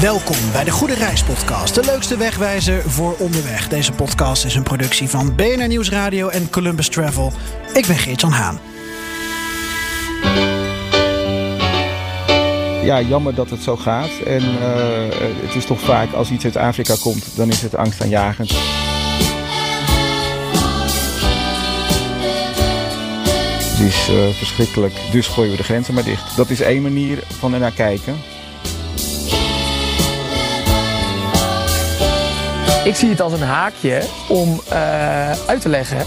Welkom bij de Goede Reis Podcast, de leukste wegwijzer voor onderweg. Deze podcast is een productie van BNR Nieuwsradio en Columbus Travel. Ik ben Geert-Jan Haan. ja, jammer dat het zo gaat. En uh, het is toch vaak als iets uit Afrika komt, dan is het angstaanjagend. Het is uh, verschrikkelijk, dus gooien we de grenzen maar dicht. Dat is één manier van er naar kijken. Ik zie het als een haakje om uh, uit te leggen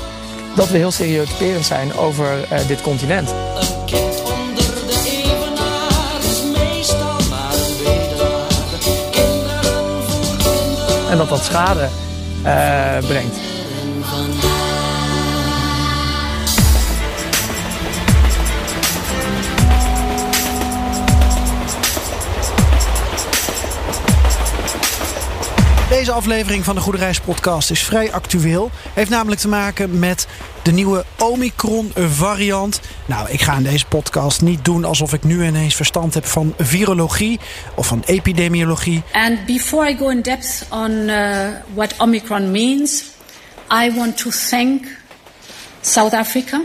dat we heel stereotyperend zijn over uh, dit continent. Een kind onder de evenaar is meestal maar een bedelaar. Kinderen voor kinderen En dat dat schade uh, brengt. Deze aflevering van de Goede podcast is vrij actueel. Heeft namelijk te maken met de nieuwe Omicron variant. Nou, ik ga in deze podcast niet doen alsof ik nu ineens verstand heb van virologie of van epidemiologie. And before I go in depth on uh, what Omicron means, I want to thank South Africa.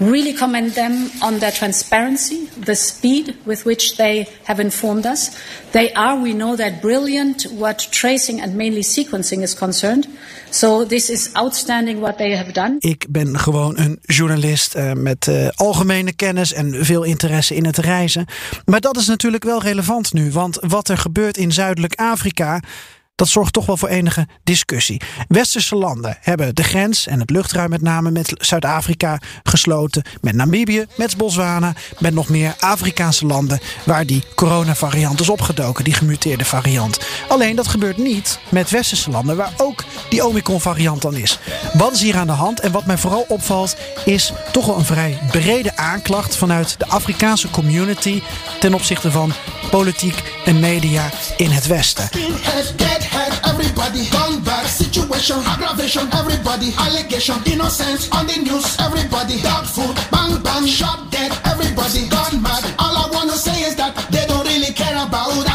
Really commend them on their transparency, the speed with which they have informed us. They are, we know that, brilliant what tracing and mainly sequencing is concerned. So this is outstanding what they have done. Ik ben gewoon een journalist uh, met uh, algemene kennis en veel interesse in het reizen. Maar dat is natuurlijk wel relevant nu, want wat er gebeurt in Zuidelijk Afrika dat zorgt toch wel voor enige discussie. Westerse landen hebben de grens en het luchtruim met name met Zuid-Afrika gesloten. Met Namibië, met Botswana, met nog meer Afrikaanse landen waar die coronavariant is opgedoken, die gemuteerde variant. Alleen dat gebeurt niet met Westerse landen waar ook die Omicron variant dan is. Wat is hier aan de hand? En wat mij vooral opvalt is toch wel een vrij brede aanklacht vanuit de Afrikaanse community ten opzichte van politiek en media in het Westen. Everybody gone bad situation. Aggravation everybody allegation innocence on the news. Everybody food bang bang shot dead everybody gone mad. All I wanna say is that they don't really care about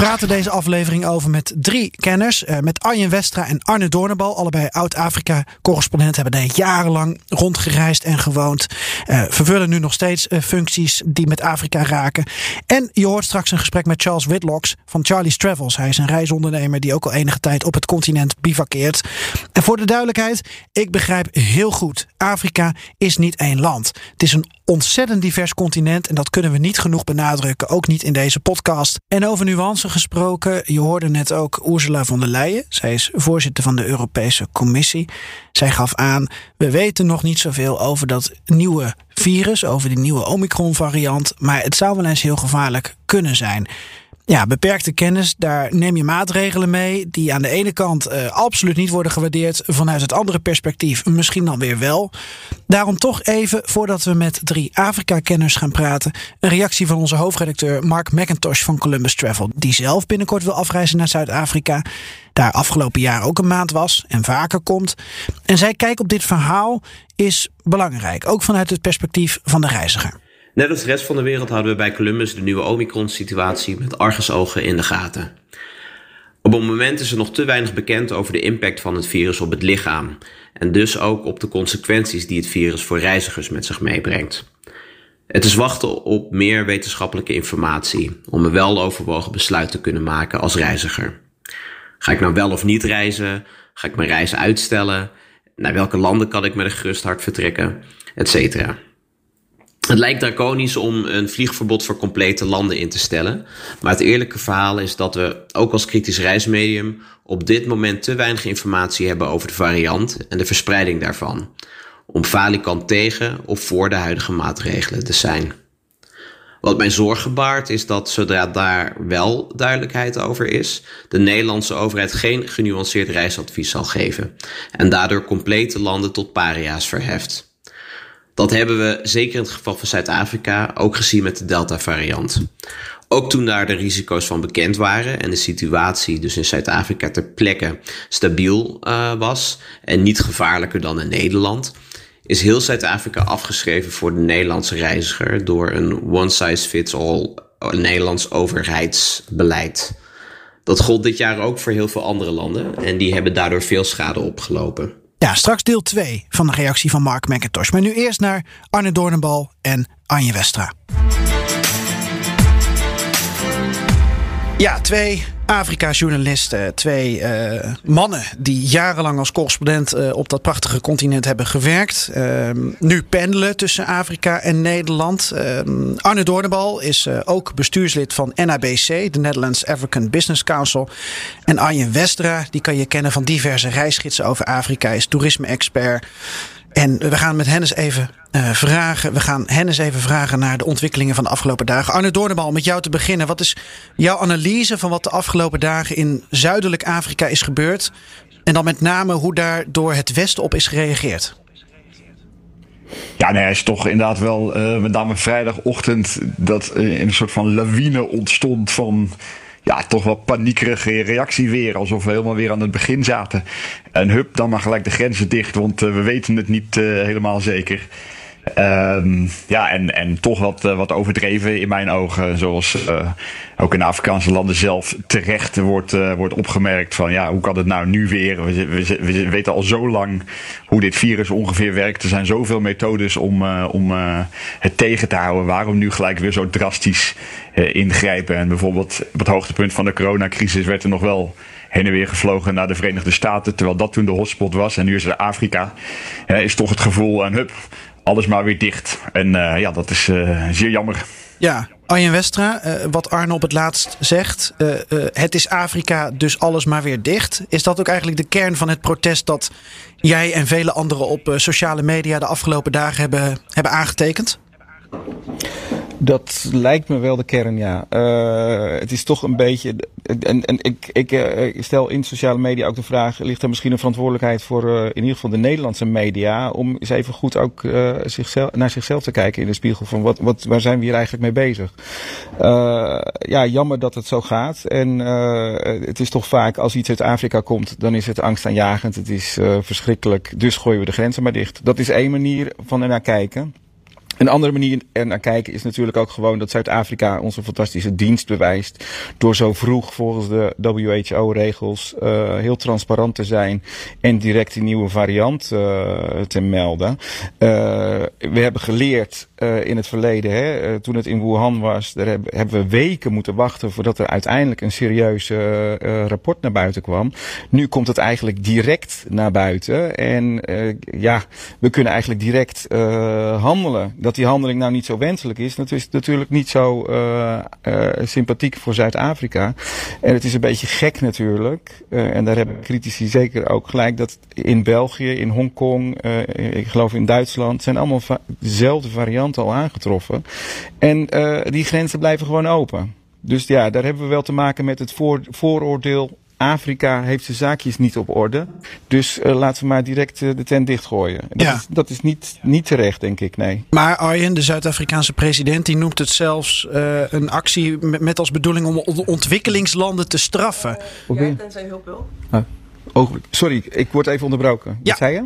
Er deze aflevering over met drie kenners. Uh, met Arjen Westra en Arne Doornbal. Allebei oud-Afrika-correspondent. Hebben daar jarenlang rondgereisd en gewoond. Uh, vervullen nu nog steeds uh, functies die met Afrika raken. En je hoort straks een gesprek met Charles Whitlocks van Charlie's Travels. Hij is een reisondernemer die ook al enige tijd op het continent bivakkeert. En voor de duidelijkheid, ik begrijp heel goed. Afrika is niet één land. Het is een ontzettend divers continent. En dat kunnen we niet genoeg benadrukken. Ook niet in deze podcast. En over nuance gesproken. Je hoorde net ook Ursula von der Leyen. Zij is voorzitter van de Europese Commissie. Zij gaf aan, we weten nog niet zoveel over dat nieuwe virus. Over die nieuwe Omicron variant. Maar het zou wel eens heel gevaarlijk kunnen zijn. Ja, beperkte kennis, daar neem je maatregelen mee die aan de ene kant uh, absoluut niet worden gewaardeerd, vanuit het andere perspectief misschien dan weer wel. Daarom toch even, voordat we met drie Afrika-kenners gaan praten, een reactie van onze hoofdredacteur Mark McIntosh van Columbus Travel, die zelf binnenkort wil afreizen naar Zuid-Afrika, daar afgelopen jaar ook een maand was en vaker komt. En zij kijk op dit verhaal is belangrijk, ook vanuit het perspectief van de reiziger. Net als de rest van de wereld houden we bij Columbus de nieuwe Omicron-situatie met argusogen in de gaten. Op het moment is er nog te weinig bekend over de impact van het virus op het lichaam en dus ook op de consequenties die het virus voor reizigers met zich meebrengt. Het is wachten op meer wetenschappelijke informatie om een weloverwogen besluit te kunnen maken als reiziger. Ga ik nou wel of niet reizen? Ga ik mijn reizen uitstellen? Naar welke landen kan ik met een gerust hart vertrekken? Etcetera. Het lijkt draconisch om een vliegverbod voor complete landen in te stellen. Maar het eerlijke verhaal is dat we, ook als kritisch reismedium, op dit moment te weinig informatie hebben over de variant en de verspreiding daarvan. Om falikant tegen of voor de huidige maatregelen te zijn. Wat mij zorgen baart is dat zodra daar wel duidelijkheid over is, de Nederlandse overheid geen genuanceerd reisadvies zal geven en daardoor complete landen tot paria's verheft. Dat hebben we zeker in het geval van Zuid-Afrika ook gezien met de Delta-variant. Ook toen daar de risico's van bekend waren en de situatie dus in Zuid-Afrika ter plekke stabiel uh, was en niet gevaarlijker dan in Nederland, is heel Zuid-Afrika afgeschreven voor de Nederlandse reiziger door een one-size-fits-all Nederlands overheidsbeleid. Dat gold dit jaar ook voor heel veel andere landen en die hebben daardoor veel schade opgelopen. Ja, straks deel 2 van de reactie van Mark McIntosh. Maar nu eerst naar Arne Doornenbal en Anje Westra. Ja, twee Afrika-journalisten. Twee uh, mannen die jarenlang als correspondent uh, op dat prachtige continent hebben gewerkt. Uh, nu pendelen tussen Afrika en Nederland. Ehm, Arne Doornbal is eh, ook bestuurslid van NABC, de Netherlands African Business Council. En Arjen Westra, die kan je kennen van diverse reisgidsen over Afrika, is toerisme-expert. En we gaan met hen eens even uh, vragen. We gaan hen eens even vragen naar de ontwikkelingen van de afgelopen dagen. Arne Doornbal, met jou te beginnen. Wat is jouw analyse van wat de afgelopen dagen in zuidelijk Afrika is gebeurd? En dan met name hoe daar door het Westen op is gereageerd? Ja, nee, hij is toch inderdaad wel, uh, met name vrijdagochtend, dat uh, een soort van lawine ontstond van ja, toch wel paniekerige reactie weer. Alsof we helemaal weer aan het begin zaten. En hup, dan maar gelijk de grenzen dicht, want uh, we weten het niet uh, helemaal zeker. Um, ja, en, en toch wat, uh, wat overdreven in mijn ogen. Zoals uh, ook in Afrikaanse landen zelf terecht wordt, uh, wordt opgemerkt van ja, hoe kan het nou nu weer? We, we, we, weten al zo lang hoe dit virus ongeveer werkt. Er zijn zoveel methodes om, om het tegen te houden. Waarom nu gelijk weer zo drastisch ingrijpen? En bijvoorbeeld op het hoogtepunt van de coronacrisis werd er nog wel heen en weer gevlogen naar de Verenigde Staten. Terwijl dat toen de hotspot was. En nu is er Afrika. is toch het gevoel en hup alles maar weer dicht. En uh, ja, dat is uh, zeer jammer. Ja, Arjen Westra, uh, wat Arne op het laatst zegt. het is Afrika, dus alles maar weer dicht. Is dat ook eigenlijk de kern van het protest dat jij en vele anderen op sociale media de afgelopen dagen hebben, hebben aangetekend? Dat lijkt me wel de kern, ja. Uh, het is toch een beetje. En, en ik, ik uh, stel in sociale media ook de vraag: ligt er misschien een verantwoordelijkheid voor uh, in ieder geval de Nederlandse media. om eens even goed ook zichzelf, naar zichzelf te kijken in de spiegel van wat, wat, waar zijn we hier eigenlijk mee bezig? ja, jammer dat het zo gaat. En het is toch vaak als iets uit Afrika komt, dan is het angstaanjagend. Het is verschrikkelijk. Dus gooien we de grenzen maar dicht. Dat is één manier van er naar kijken. Een andere manier er naar kijken is natuurlijk ook gewoon dat Zuid-Afrika onze fantastische dienst bewijst. Door zo vroeg volgens de WHO-regels uh, heel transparant te zijn en direct een nieuwe variant uh, te melden. Uh, we hebben geleerd in het verleden, hè, toen het in Wuhan was, daar hebben, we weken moeten wachten voordat er uiteindelijk een serieus rapport naar buiten kwam. Nu komt het eigenlijk direct naar buiten. En ja, we kunnen eigenlijk direct handelen die handeling nou niet zo wenselijk is, dat is natuurlijk niet zo uh, uh, sympathiek voor Zuid-Afrika. En het is een beetje gek natuurlijk. Uh, en daar hebben critici zeker ook gelijk dat in België, in Hongkong, ik geloof in Duitsland, zijn allemaal dezelfde varianten al aangetroffen. En die grenzen blijven gewoon open. Dus ja, daar hebben we wel te maken met het voor, vooroordeel Afrika heeft zijn zaakjes niet op orde. Dus uh, laten we maar direct uh, de tent dichtgooien. Dat, ja. is, dat is niet, niet terecht, denk ik, nee. Maar Arjen, de Zuid-Afrikaanse president, die noemt het zelfs uh, een actie met, met, als bedoeling om ontwikkelingslanden te straffen. ja, tenzij hulp wil. Ah, oh, sorry, ik word even onderbroken. Ja. Wat zei je?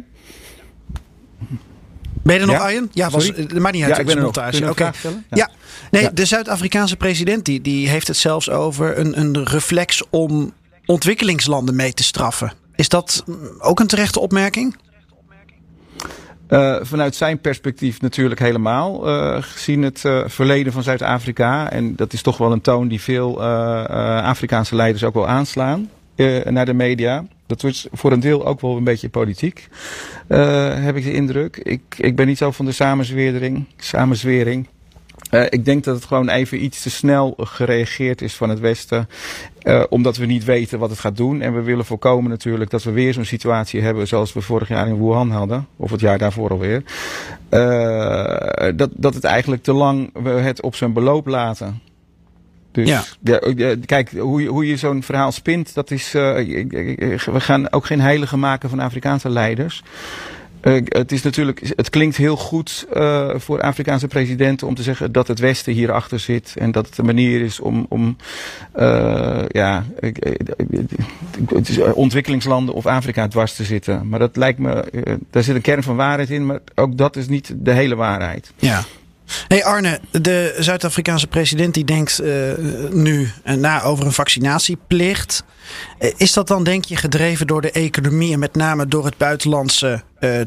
Ben je er nog, ja? Arjen? Ja, was, maar niet uit. Ja, ik ben er nog. Oké. Okay. Ja. ja. nee, ja. de Zuid-Afrikaanse president die, die heeft het zelfs over een, een reflex om ontwikkelingslanden mee te straffen. Is dat ook een terechte opmerking? Uh, vanuit zijn perspectief natuurlijk helemaal. Uh, gezien het uh, verleden van Zuid-Afrika. En dat is toch wel een toon die veel Afrikaanse leiders ook wel aanslaan naar de media. Dat wordt voor een deel ook wel een beetje politiek, heb ik de indruk. Ik, ik ben niet zo van de samenzwering. samenzwering. Uh, ik denk dat het gewoon even iets te snel gereageerd is van het Westen. Uh, omdat we niet weten wat het gaat doen. En we willen voorkomen natuurlijk dat we weer zo'n situatie hebben zoals we vorig jaar in Wuhan hadden. Of het jaar daarvoor alweer. Uh, dat, dat het eigenlijk te lang we het op zijn beloop laten. Dus ja. ja kijk, hoe je, hoe je zo'n verhaal spint, dat is. we gaan ook geen heilige maken van Afrikaanse leiders. Uh, het, is natuurlijk, het klinkt heel goed uh, voor Afrikaanse presidenten om te zeggen dat het Westen hierachter zit. En dat het een manier is om, om uh, ja, ontwikkelingslanden of Afrika dwars te zitten. Maar dat lijkt me, daar zit een kern van waarheid in, maar ook dat is niet de hele waarheid. Ja. Hey Arne, de Zuid-Afrikaanse president die denkt uh, nu na over een vaccinatieplicht. Uh, is dat dan denk je gedreven door de economie en met name door het buitenlandse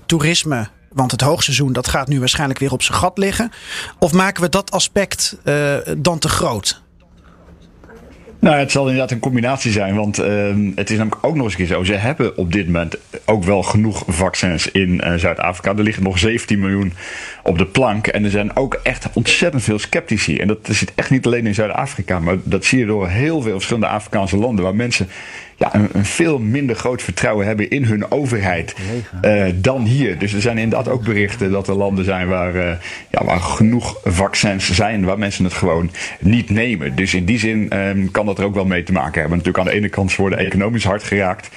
toerisme? Want het hoogseizoen dat gaat nu waarschijnlijk weer op zijn gat liggen. Of maken we dat aspect dan te groot? Nou, het zal inderdaad een combinatie zijn, want uh, het is namelijk ook nog eens een keer zo. Ze hebben op dit moment ook wel genoeg vaccins in uh, Zuid-Afrika. Er liggen nog 17 miljoen op de plank. En er zijn ook echt ontzettend veel sceptici. En dat zit echt niet alleen in Zuid-Afrika, maar dat zie je door heel veel verschillende Afrikaanse landen. Waar mensen ja, een, een, veel minder groot vertrouwen hebben in hun overheid uh, dan hier. Dus er zijn inderdaad ook berichten dat er landen zijn waar, uh, ja, waar genoeg vaccins zijn, waar mensen het gewoon niet nemen. Dus in die zin um, kan dat er ook wel mee te maken hebben. Natuurlijk aan de ene kant ze worden economisch hard geraakt.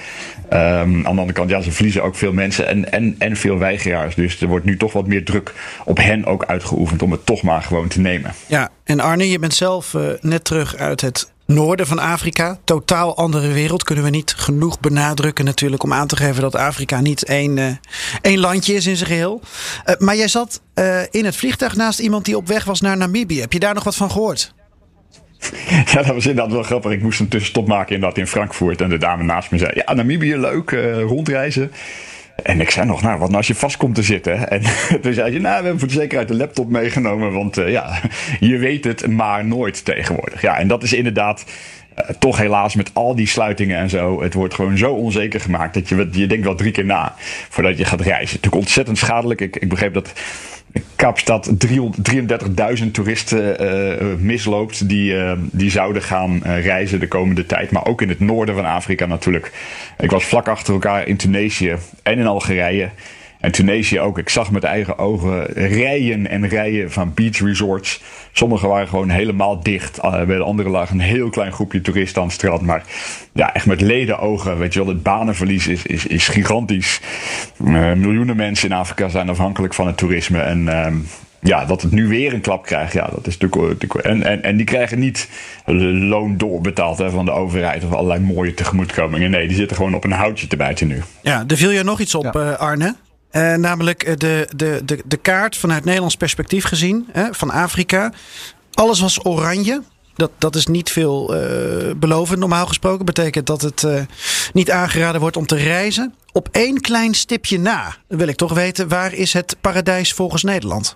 Um, aan de andere kant, ja, ze verliezen ook veel mensen en, en, en veel weigeraars. Dus er wordt nu toch wat meer druk op hen ook uitgeoefend om het toch maar gewoon te nemen. Ja, en Arne, je bent zelf uh, net terug uit het noorden van Afrika. Totaal andere wereld. Kunnen we niet genoeg benadrukken natuurlijk om aan te geven dat Afrika niet één, uh, één landje is in zijn geheel. Uh, maar jij zat uh, in het vliegtuig naast iemand die op weg was naar Namibië. Heb je daar nog wat van gehoord? Ja, dat was inderdaad wel grappig. Ik moest een tussenstop maken inderdaad in Frankfurt. En de dame naast me zei, ja, Namibië, leuk, rondreizen. En ik zei nog, nou, wat nou als je vast komt te zitten? En toen zei je, nou, we hebben voor de zekerheid de laptop meegenomen. Want uh, ja, je weet het maar nooit tegenwoordig. Ja, en dat is inderdaad uh, toch helaas met al die sluitingen en zo. Het wordt gewoon zo onzeker gemaakt dat je, je denkt wel drie keer na voordat je gaat reizen. Natuurlijk ontzettend schadelijk. Ik, ik begreep dat Kaapstad 33.000 toeristen uh, misloopt die, uh, die zouden gaan reizen de komende tijd. Maar ook in het noorden van Afrika natuurlijk. Ik was vlak achter elkaar in Tunesië en in Algerije. En Tunesië ook. Ik zag met eigen ogen rijen en rijen van beach resorts. Sommige waren gewoon helemaal dicht. Uh, bij de andere lagen een heel klein groepje toeristen aan het strand. Maar ja, echt met leden ogen. Weet je wel, het banenverlies is, is, is gigantisch. Uh, miljoenen mensen in Afrika zijn afhankelijk van het toerisme. En uh, ja, dat het nu weer een klap krijgt, ja, dat is natuurlijk. En, en, en die krijgen niet loon doorbetaald hè, van de overheid of allerlei mooie tegemoetkomingen. Nee, die zitten gewoon op een houtje te bijten nu. Ja, er viel je nog iets op, ja. Arne. Uh, namelijk de, de, de, de kaart vanuit Nederlands perspectief gezien hè, van Afrika. Alles was oranje. Dat, dat is niet veel uh, belovend normaal gesproken. Betekent dat het niet aangeraden wordt om te reizen. Op één klein stipje na wil ik toch weten, waar is het paradijs volgens Nederland?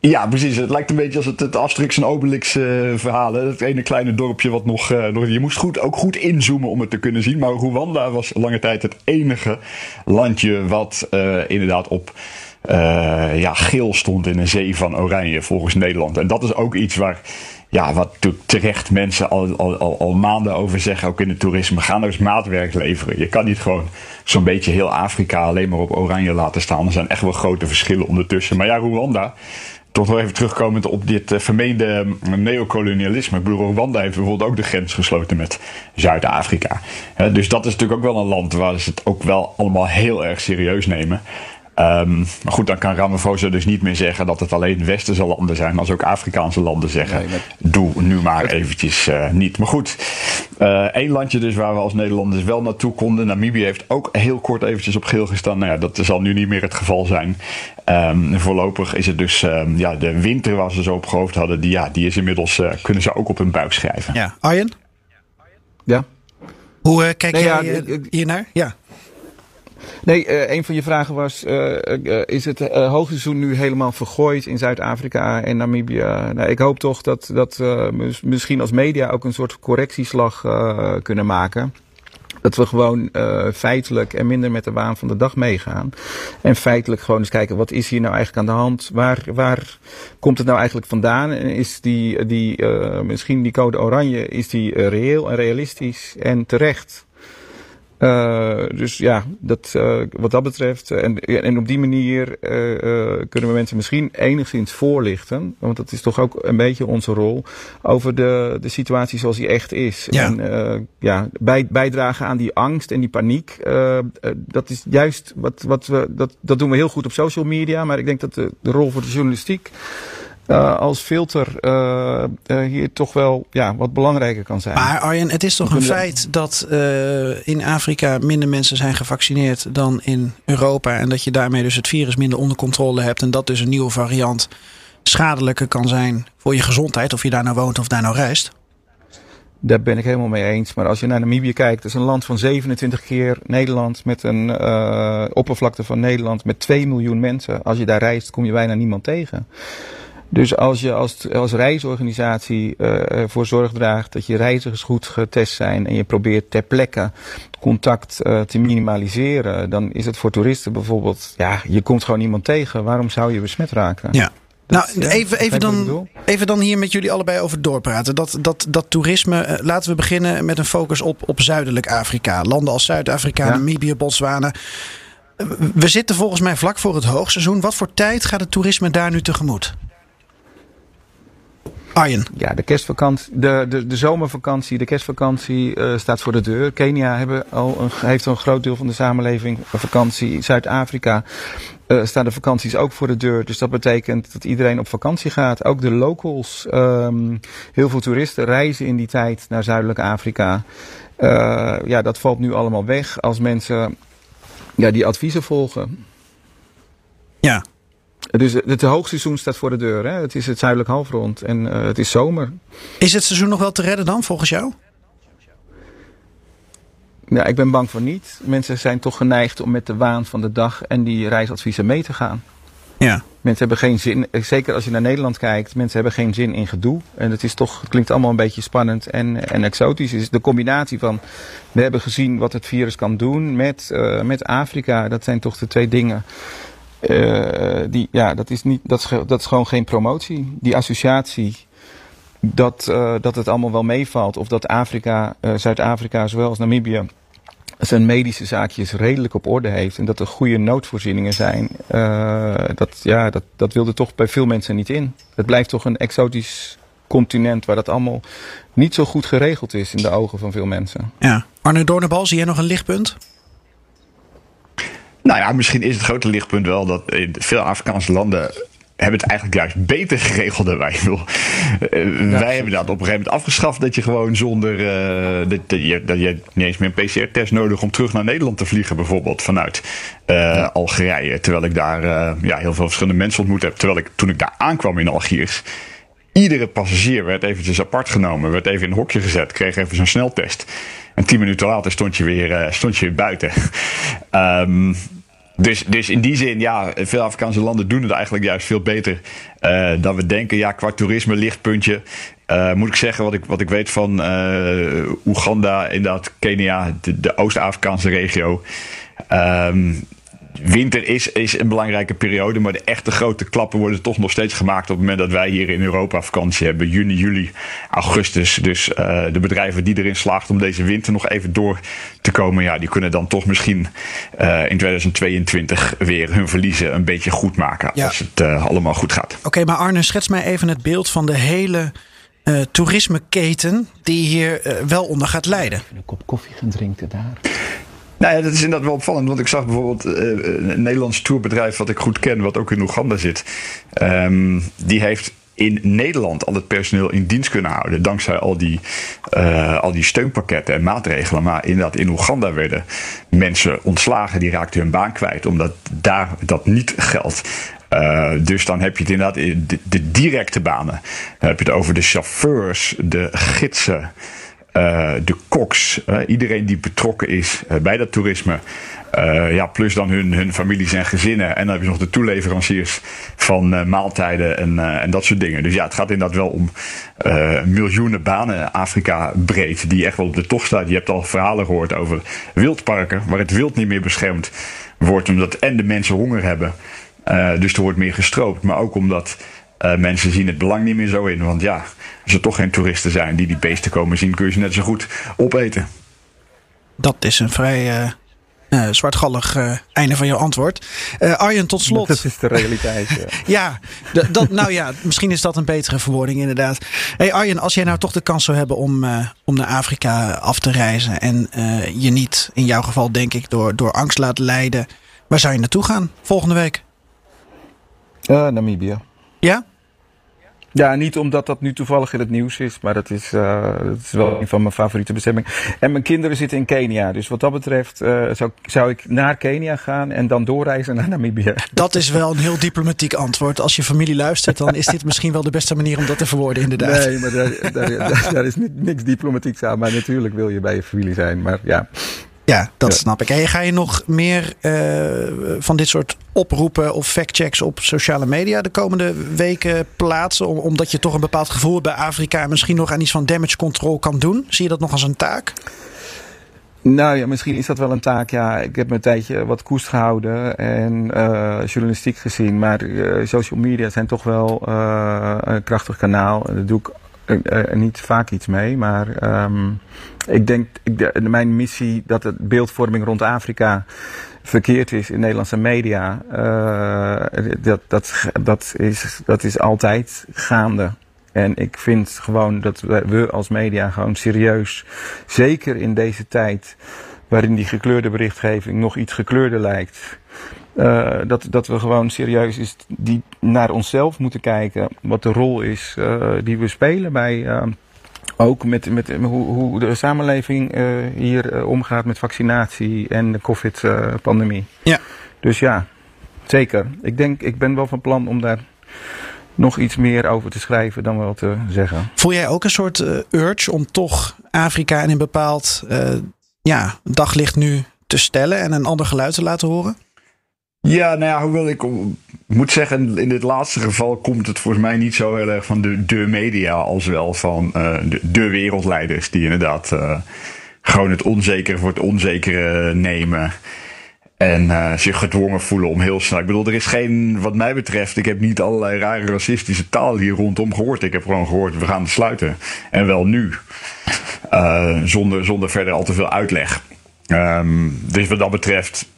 Ja, precies. Het lijkt een beetje als het, het en Obelix uh, verhaal. Hè? Het ene kleine dorpje wat nog, uh, nog... Je moest goed, ook goed inzoomen om het te kunnen zien. Maar Rwanda was lange tijd het enige landje wat uh, inderdaad op... ja, geel stond in een zee van oranje volgens Nederland. En dat is ook iets waar ja, wat terecht mensen al, al, al, maanden over zeggen, ook in het toerisme. Ga nou eens maatwerk leveren. Je kan niet gewoon zo'n beetje heel Afrika alleen maar op oranje laten staan. Er zijn echt wel grote verschillen ondertussen. Maar ja, Rwanda, toch nog even terugkomend op dit uh, vermeende uh, neocolonialisme. Ik Rwanda heeft bijvoorbeeld ook de grens gesloten met Zuid-Afrika. Dus dat is natuurlijk ook wel een land waar ze het ook wel allemaal heel erg serieus nemen. Um, maar goed, dan kan Ramaphosa dus niet meer zeggen dat het alleen westerse landen zijn, maar als ook Afrikaanse landen zeggen: nee, maar... doe nu maar eventjes uh, niet. Maar goed, uh, één landje dus waar we als Nederlanders wel naartoe konden. Namibië heeft ook heel kort eventjes op geel gestaan. Nou ja, dat zal nu niet meer het geval zijn. Um, voorlopig is het dus um, ja, de winter waar ze zo op hoofd hadden, die, ja, die is inmiddels, uh, kunnen ze ook op hun buik schrijven. Ja, Arjen? Ja. Hoe uh, kijk nee, jij ja, hiernaar? Ja. Nee, uh, een van je vragen was: uh, uh, is het hoogseizoen nu helemaal vergooid in Zuid-Afrika en Namibië? Nou, ik hoop toch dat, dat we misschien als media ook een soort correctieslag kunnen maken. Dat we gewoon feitelijk en minder met de waan van de dag meegaan. En feitelijk gewoon eens kijken, wat is hier nou eigenlijk aan de hand? Waar, waar komt het nou eigenlijk vandaan? En is die, die misschien die code oranje, is die reëel en realistisch en terecht? Uh, dus ja, dat, uh, wat dat betreft. En, en op die manier kunnen we mensen misschien enigszins voorlichten. Want dat is toch ook een beetje onze rol. Over de, de situatie zoals die echt is. Ja. En ja, bij, bijdragen aan die angst en die paniek. dat is juist wat, wat we. Dat, dat doen we heel goed op social media. Maar ik denk dat de, de rol voor de journalistiek. Uh, als filter uh, uh, hier toch wel ja, wat belangrijker kan zijn. Maar Arjen, het is toch een feit dat in Afrika minder mensen zijn gevaccineerd dan in Europa. En dat je daarmee dus het virus minder onder controle hebt. En dat dus een nieuwe variant schadelijker kan zijn voor je gezondheid. Of je daar nou woont of daar nou reist. Daar ben ik helemaal mee eens. Maar als je naar Namibië kijkt, dat is een land van 27 keer Nederland. Met een uh, oppervlakte van Nederland met 2 miljoen mensen. Als je daar reist, kom je bijna niemand tegen. Dus als je als, als reisorganisatie uh, ervoor zorg draagt dat je reizigers goed getest zijn en je probeert ter plekke contact uh, te minimaliseren, dan is het voor toeristen bijvoorbeeld, ja, je komt gewoon niemand tegen. Waarom zou je besmet raken? Ja. Dat, nou, even, even, dan, even dan hier met jullie allebei over doorpraten. Dat, dat, dat toerisme, laten we beginnen met een focus op, op Zuidelijk Afrika. Landen als Zuid-Afrika, ja. Namibië, Botswana. We zitten volgens mij vlak voor het hoogseizoen. Wat voor tijd gaat het toerisme daar nu tegemoet? Arjen. Ja, de kerstvakantie, de, de, de zomervakantie, de kerstvakantie uh, staat voor de deur. Kenia hebben al een, heeft al een groot deel van de samenleving vakantie. Zuid-Afrika uh, staan de vakanties ook voor de deur. Dus dat betekent dat iedereen op vakantie gaat. Ook de locals. Um, heel veel toeristen reizen in die tijd naar Zuidelijk Afrika. Uh, ja, dat valt nu allemaal weg als mensen ja, die adviezen volgen. Ja, dus het hoogseizoen staat voor de deur. Hè? Het is het zuidelijk halfrond en uh, het is zomer. Is het seizoen nog wel te redden dan, volgens jou? Ja, ik ben bang voor niet. Mensen zijn toch geneigd om met de waan van de dag en die reisadviezen mee te gaan. Ja. Mensen hebben geen zin, zeker als je naar Nederland kijkt, mensen hebben geen zin in gedoe. En het is toch, het klinkt allemaal een beetje spannend en, en exotisch. is de combinatie van, we hebben gezien wat het virus kan doen met, uh, met Afrika. Dat zijn toch de twee dingen uh, die, ja, dat is, niet, dat, is, dat is gewoon geen promotie. Die associatie dat, uh, dat het allemaal wel meevalt. Of dat Afrika, uh, Zuid-Afrika, zowel als Namibië, zijn medische zaakjes redelijk op orde heeft. En dat er goede noodvoorzieningen zijn. dat, ja, dat, dat wilde toch bij veel mensen niet in. Het blijft toch een exotisch continent waar dat allemaal niet zo goed geregeld is in de ogen van veel mensen. Ja. Arne Doornbal, zie jij nog een lichtpunt? Nou ja, misschien is het grote lichtpunt wel dat veel Afrikaanse landen hebben het eigenlijk juist beter geregeld dan wij. Ja. Wij hebben dat op een gegeven moment afgeschaft dat je gewoon zonder uh, dat, dat, je, dat je niet eens meer een PCR-test nodig om terug naar Nederland te vliegen, bijvoorbeeld vanuit uh, ja. Algerije. Terwijl ik daar ja, heel veel verschillende mensen ontmoet heb. Terwijl ik toen ik daar aankwam in Algiers. Iedere passagier werd eventjes apart genomen, werd even in een hokje gezet, kreeg even zo'n sneltest. En tien minuten later stond je weer, stond je weer buiten. um, dus, dus in die zin, ja, veel Afrikaanse landen doen het eigenlijk juist veel beter uh, dan we denken. Ja, qua toerisme, lichtpuntje. Uh, moet ik zeggen, wat ik, wat ik weet van uh, Oeganda, inderdaad, Kenia, de, de Oost-Afrikaanse regio. Um, winter is, is een belangrijke periode, maar de echte grote klappen worden toch nog steeds gemaakt op het moment dat wij hier in Europa vakantie hebben. Juni, juli, augustus. Dus uh, de bedrijven die erin slaagt om deze winter nog even door te komen, ja, die kunnen dan toch misschien uh, in 2022 weer hun verliezen een beetje goed maken. Ja. Als het uh, allemaal goed gaat. Oké, okay, maar Arne, schets mij even het beeld van de hele uh, toerismeketen die hier uh, wel onder gaat lijden. Even een kop koffie gaan drinken daar. Nou ja, dat is inderdaad wel opvallend. Want ik zag bijvoorbeeld uh, een Nederlands tourbedrijf wat ik goed ken, wat ook in Oeganda zit. Um, die heeft in Nederland al het personeel in dienst kunnen houden. Dankzij al die, uh, al die steunpakketten en maatregelen. Maar inderdaad, in Oeganda werden mensen ontslagen. Die raakten hun baan kwijt. Omdat daar dat niet geldt. Dus dan heb je het inderdaad de, de directe banen. Dan heb je het over de chauffeurs, de gidsen. Eh, de koks, eh, iedereen die betrokken is eh, bij dat toerisme. ja, plus dan hun, hun families en gezinnen. En dan heb je nog de toeleveranciers van maaltijden en, en dat soort dingen. Dus ja, het gaat inderdaad wel om miljoenen banen Afrika breed. Die echt wel op de tocht staat. Je hebt al verhalen gehoord over wildparken. Waar het wild niet meer beschermd wordt. Omdat en de mensen honger hebben. Dus er wordt meer gestroopt. Maar ook omdat eh, mensen zien het belang niet meer zo in. Want ja, als er toch geen toeristen zijn die die beesten komen zien, kun je ze net zo goed opeten. Dat is een vrij eh, eh, zwartgallig einde van jouw antwoord. Eh, Arjen, tot slot. Dat is de realiteit. ja. Ja, d- dat, nou ja, misschien is dat een betere verwoording inderdaad. Hey Arjen, als jij nou toch de kans zou hebben om, eh, om naar Afrika af te reizen... en eh, je niet, in jouw geval denk ik, door, door angst laat leiden... waar zou je naartoe gaan volgende week? Eh, Namibië. Ja? Ja, niet omdat dat nu toevallig in het nieuws is, maar dat is, eh, dat is wel een van mijn favoriete bestemmingen. En mijn kinderen zitten in Kenia, dus wat dat betreft eh, zou, zou ik naar Kenia gaan en dan doorreizen naar Namibië. Dat is wel een heel diplomatiek antwoord. Als je familie luistert, dan is dit misschien wel de beste manier om dat te verwoorden inderdaad. Nee, maar daar, daar, daar, daar is ni- niks diplomatieks aan. Maar natuurlijk wil je bij je familie zijn. Maar ja, Ja, dat Ja. snap ik. En ga je nog meer eh, van dit soort oproepen of factchecks op sociale media de komende weken plaatsen? Om- omdat je toch een bepaald gevoel bij Afrika en misschien nog aan iets van damage control kan doen? Zie je dat nog als een taak? Nou ja, misschien is dat wel een taak. Ja, ik heb me een tijdje wat koest gehouden en eh, journalistiek gezien. Maar eh, social media zijn toch wel een krachtig kanaal. En Daar doe ik eh, niet vaak iets mee. Maar ehm, ik denk, ik, mijn missie dat het beeldvorming rond Afrika verkeerd is in Nederlandse media, eh, dat, dat, dat, is, dat is altijd gaande. En ik vind gewoon dat we als media gewoon serieus, zeker in deze tijd waarin die gekleurde berichtgeving nog iets gekleurder lijkt, eh, dat, dat we gewoon serieus is die naar onszelf moeten kijken. Wat de rol is eh, die we spelen bij. eh, ook met, met hoe, hoe de samenleving hier omgaat met vaccinatie en de COVID-pandemie. Ja. Dus ja, zeker. Ik denk, ik ben wel van plan om daar nog iets meer over te schrijven dan wel te zeggen. Voel jij ook een soort urge om toch Afrika in een bepaald ja, daglicht nu te stellen en een ander geluid te laten horen? Ja, nou ja, hoewel ik moet zeggen, in dit laatste geval komt het volgens mij niet zo heel erg van de, de media als wel van eh, de, de wereldleiders die inderdaad eh, gewoon het onzekere voor het onzekere nemen. En eh, zich gedwongen voelen om heel snel. Ik bedoel, er is geen, wat mij betreft, ik heb niet allerlei rare racistische taal hier rondom gehoord. Ik heb gewoon gehoord, we gaan het sluiten. En wel nu. Zonder, zonder verder al te veel uitleg. Ehm, dus wat dat betreft,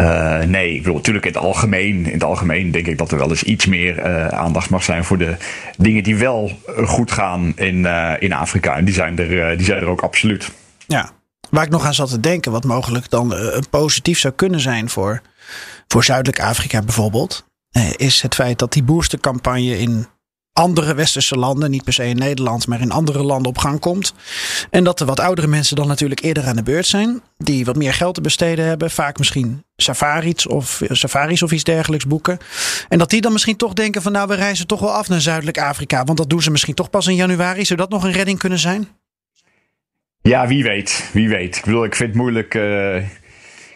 eh, nee, ik bedoel, natuurlijk in het algemeen, in het algemeen denk ik dat er wel eens iets meer eh, aandacht mag zijn voor de dingen die wel eh, goed gaan in, in Afrika. En die zijn, er, die zijn er ook absoluut. Ja, waar ik nog aan zat te denken, wat mogelijk dan positief zou kunnen zijn voor, voor Zuidelijk Afrika bijvoorbeeld, is het feit dat die boostercampagne in andere westerse landen, niet per se in Nederland, maar in andere landen op gang komt. En dat de wat oudere mensen dan natuurlijk eerder aan de beurt zijn, die wat meer geld te besteden hebben, vaak misschien safaris of, safaris of iets dergelijks boeken. En dat die dan misschien toch denken van nou, we reizen toch wel af naar Zuidelijk Afrika, want dat doen ze misschien toch pas in januari. Zou dat nog een redding kunnen zijn? Ja, wie weet, wie weet. Ik bedoel, ik vind het moeilijk. eh,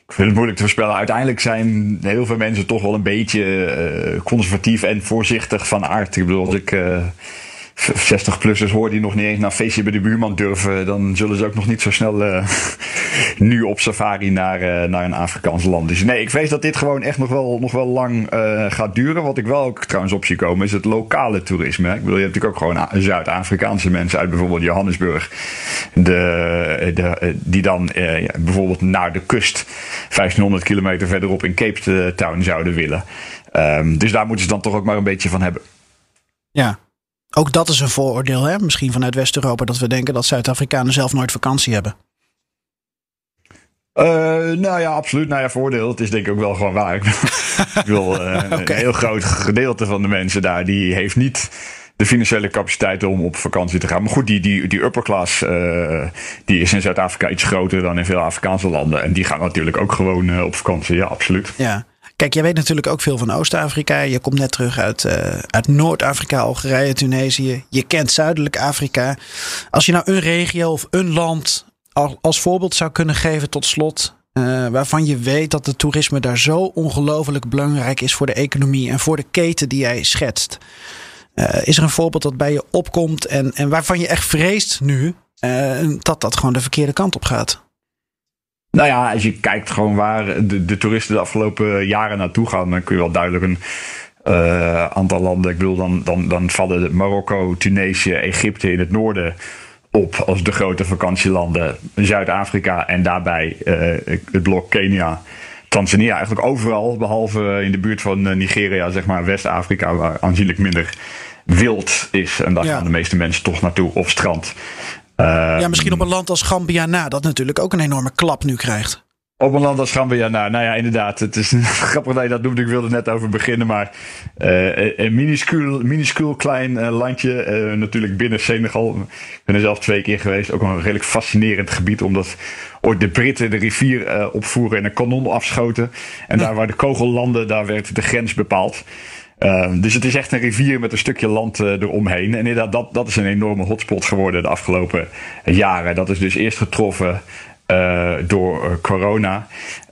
ik vind het moeilijk te voorspellen. Uiteindelijk zijn heel veel mensen toch wel een beetje eh, conservatief en voorzichtig van aard. Ik bedoel, als ik eh, 60-plussers hoor die nog niet eens naar feestje bij de buurman durven, dan zullen ze ook nog niet zo snel eh, nu op safari naar, eh, naar een Afrikaans land. Dus nee, ik vrees dat dit gewoon echt nog wel, nog wel lang eh, gaat duren. Wat ik wel ook trouwens op zie komen, is het lokale toerisme. Ik bedoel, je hebt natuurlijk ook gewoon Zuid-Afrikaanse mensen uit bijvoorbeeld Johannesburg, de, die dan bijvoorbeeld naar de kust 1500 kilometer verderop in Cape Town zouden willen. Ehm, dus daar moeten ze dan toch ook maar een beetje van hebben. Ja. Ook dat is een vooroordeel, hè? Misschien vanuit West-Europa, dat we denken dat Zuid-Afrikanen zelf nooit vakantie hebben. Eh, nou ja, absoluut. Nou ja, voordeel. Het is denk ik ook wel gewoon waar. ik wil eh, een heel groot gedeelte van de mensen daar, die heeft niet de financiële capaciteit om op vakantie te gaan. Maar goed, die, die, die upper class, eh, die is in Zuid-Afrika iets groter dan in veel Afrikaanse landen. En die gaan natuurlijk ook gewoon op vakantie. Ja, absoluut. Ja. Kijk, jij weet natuurlijk ook veel van Oost-Afrika. Je komt net terug uit, uh, uit Noord-Afrika, Algerije, Tunesië. Je kent Zuidelijk Afrika. Als je nou een regio of een land als voorbeeld zou kunnen geven tot slot. Uh, waarvan je weet dat het toerisme daar zo ongelooflijk belangrijk is voor de economie en voor de keten die jij schetst. Uh, is er een voorbeeld dat bij je opkomt en, en waarvan je echt vreest nu dat dat gewoon de verkeerde kant op gaat? Nou ja, als je kijkt gewoon waar de, de toeristen de afgelopen jaren naartoe gaan, dan kun je wel duidelijk een uh, aantal landen. Ik bedoel, dan, dan, dan vallen Marokko, Tunesië, Egypte in het noorden op als de grote vakantielanden. Zuid-Afrika en daarbij uh, het blok Kenia. Tanzania, eigenlijk overal, behalve in de buurt van Nigeria, zeg maar West-Afrika, waar aanzienlijk minder wild is. En daar ja. gaan de meeste mensen toch naartoe, op strand. Uh, ja, misschien op een land als Gambia na, dat natuurlijk ook een enorme klap nu krijgt. Op een land als Gambia, nou, nou ja, inderdaad. Het is grappig dat je dat noemt. Ik wilde net over beginnen. Maar uh, een minuscuul, minuscuul klein uh, landje. Uh, natuurlijk binnen Senegal. Ik ben er zelf twee keer geweest. Ook een redelijk fascinerend gebied. Omdat ooit de Britten de rivier opvoeren en een kanon afschoten. En ja. daar waar de kogel landde, daar werd de grens bepaald. Uh, dus het is echt een rivier met een stukje land uh, eromheen. En inderdaad, dat, dat is een enorme hotspot geworden de afgelopen jaren. Dat is dus eerst getroffen uh, door corona.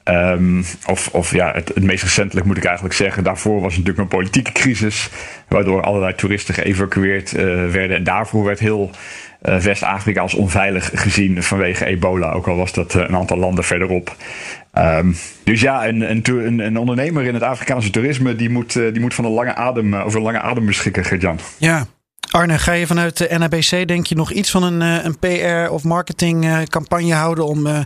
Um, of, of ja, het, het, meest recentelijk moet ik eigenlijk zeggen. Daarvoor was natuurlijk een politieke crisis. Waardoor allerlei toeristen geëvacueerd werden. En daarvoor werd heel West-Afrika als onveilig gezien vanwege ebola. Ook al was dat een aantal landen verderop. Um, dus ja, een, een, een, ondernemer in het Afrikaanse toerisme die moet, die moet van een lange adem, over een lange adem beschikken, Gert-Jan. Ja. Arne, ga je vanuit de NABC denk je nog iets van een, een PR of marketingcampagne houden om uh,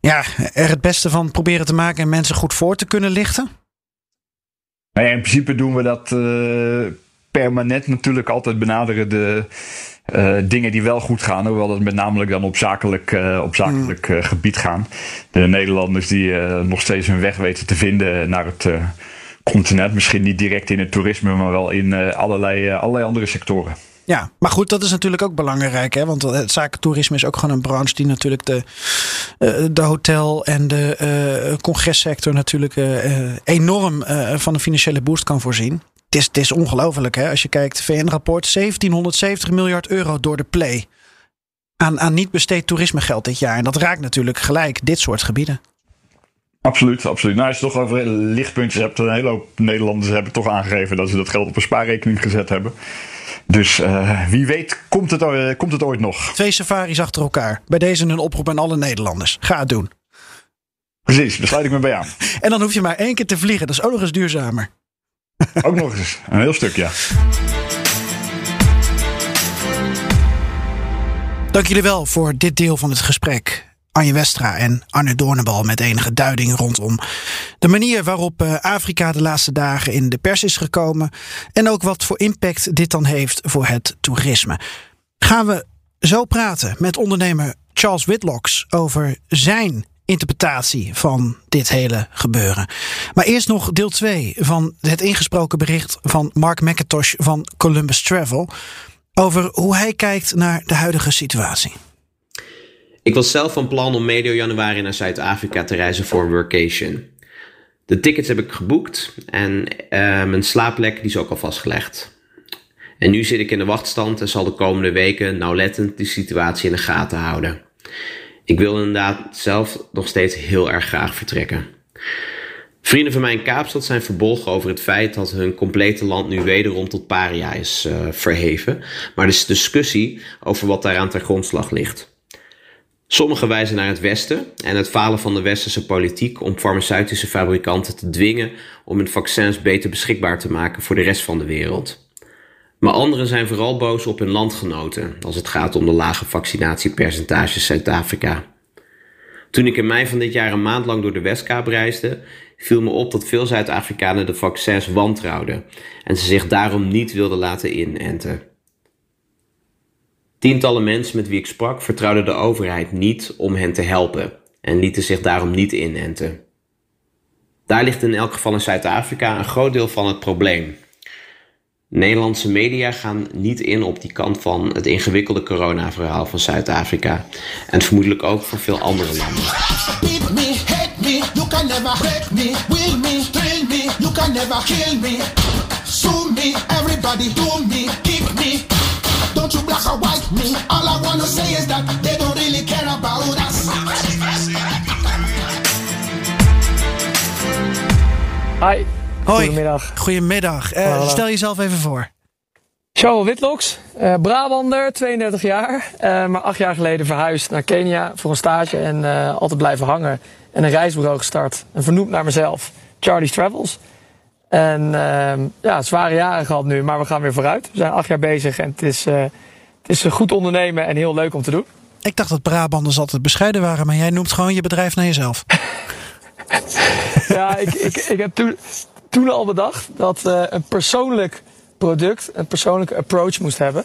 ja, er het beste van proberen te maken en mensen goed voor te kunnen lichten? Nou ja, in principe doen we dat uh, permanent natuurlijk altijd benaderen de uh, dingen die wel goed gaan, hoewel dat met name dan op zakelijk, uh, op zakelijk uh, gebied gaan. De Nederlanders die nog steeds hun weg weten te vinden naar het continent. Misschien niet direct in het toerisme, maar wel in allerlei, allerlei andere sectoren. Ja, maar goed, dat is natuurlijk ook belangrijk. Hè? Want het zakentoerisme is ook gewoon een branche die natuurlijk de, de hotel- en de congressector natuurlijk enorm van een financiële boost kan voorzien. Het is, het is ongelooflijk hè. Als je kijkt, VN-rapport 1770 miljard euro door de play. Aan, aan niet besteed toerismegeld dit jaar. En dat raakt natuurlijk gelijk dit soort gebieden. Absoluut, absoluut. Nou, als je toch over lichtpuntjes hebt, een hele hoop Nederlanders hebben toch aangegeven dat ze dat geld op een spaarrekening gezet hebben. Dus uh, wie weet komt het, uh, komt het ooit nog. Twee safaris achter elkaar. Bij deze een oproep aan alle Nederlanders. Ga het doen. Precies, daar sluit ik me bij aan. en dan hoef je maar één keer te vliegen. Dat is ook nog eens duurzamer. Ook nog eens. Een heel stuk, ja. Dank jullie wel voor dit deel van het gesprek. Anje Westra en Arne Doornbal met enige duiding rondom de manier waarop eh, Afrika de laatste dagen in de pers is gekomen. En ook wat voor impact dit dan heeft voor het toerisme. Gaan we zo praten met ondernemer Charles Whitlocks over zijn interpretatie van dit hele gebeuren. Maar eerst nog deel 2 van het ingesproken bericht van Mark McIntosh van Columbus Travel over hoe hij kijkt naar de huidige situatie. Ik was zelf van plan om medio januari naar Zuid-Afrika te reizen voor een workation. De tickets heb ik geboekt en uh, mijn slaapplek die is ook al vastgelegd. En nu zit ik in de wachtstand en zal de komende weken nauwlettend de situatie in de gaten houden. Ik wil inderdaad zelf nog steeds heel erg graag vertrekken. Vrienden van mij in Kaapstad zijn verbolgen over het feit dat hun complete land nu wederom tot paria is uh, verheven. Maar er is discussie over wat daaraan ter grondslag ligt. Sommigen wijzen naar het Westen en het falen van de westerse politiek om farmaceutische fabrikanten te dwingen om hun vaccins beter beschikbaar te maken voor de rest van de wereld. Maar anderen zijn vooral boos op hun landgenoten als het gaat om de lage vaccinatiepercentages Zuid-Afrika. Toen ik in mei van dit jaar een maand lang door de Westkaap reisde, viel me op dat veel Zuid-Afrikanen de vaccins wantrouwden en ze zich daarom niet wilden laten inenten. Tientallen mensen met wie ik sprak vertrouwden de overheid niet om hen te helpen en lieten zich daarom niet inenten. Daar ligt in elk geval in Zuid-Afrika een groot deel van het probleem. Nederlandse media gaan niet in op die kant van het ingewikkelde coronaverhaal van Zuid-Afrika. En vermoedelijk ook van veel andere landen. Hi. Hoi. Goedemiddag. Goedemiddag. Eh, stel jezelf even voor. Charles Witloks, eh Brabander, 32 jaar. eh, maar acht jaar geleden verhuisd naar Kenia voor een stage en altijd blijven hangen. En een reisbureau gestart. En vernoemd naar mezelf. Charlie's Travels. En ehm, ja, zware jaren gehad nu, maar we gaan weer vooruit. We zijn acht jaar bezig en het is, het is goed ondernemen en heel leuk om te doen. Ik dacht dat Brabanders altijd bescheiden waren, maar jij noemt gewoon je bedrijf naar jezelf. Ja, ik, ik, ik heb toen, toen al bedacht dat eh, een persoonlijk product een persoonlijke approach moest hebben.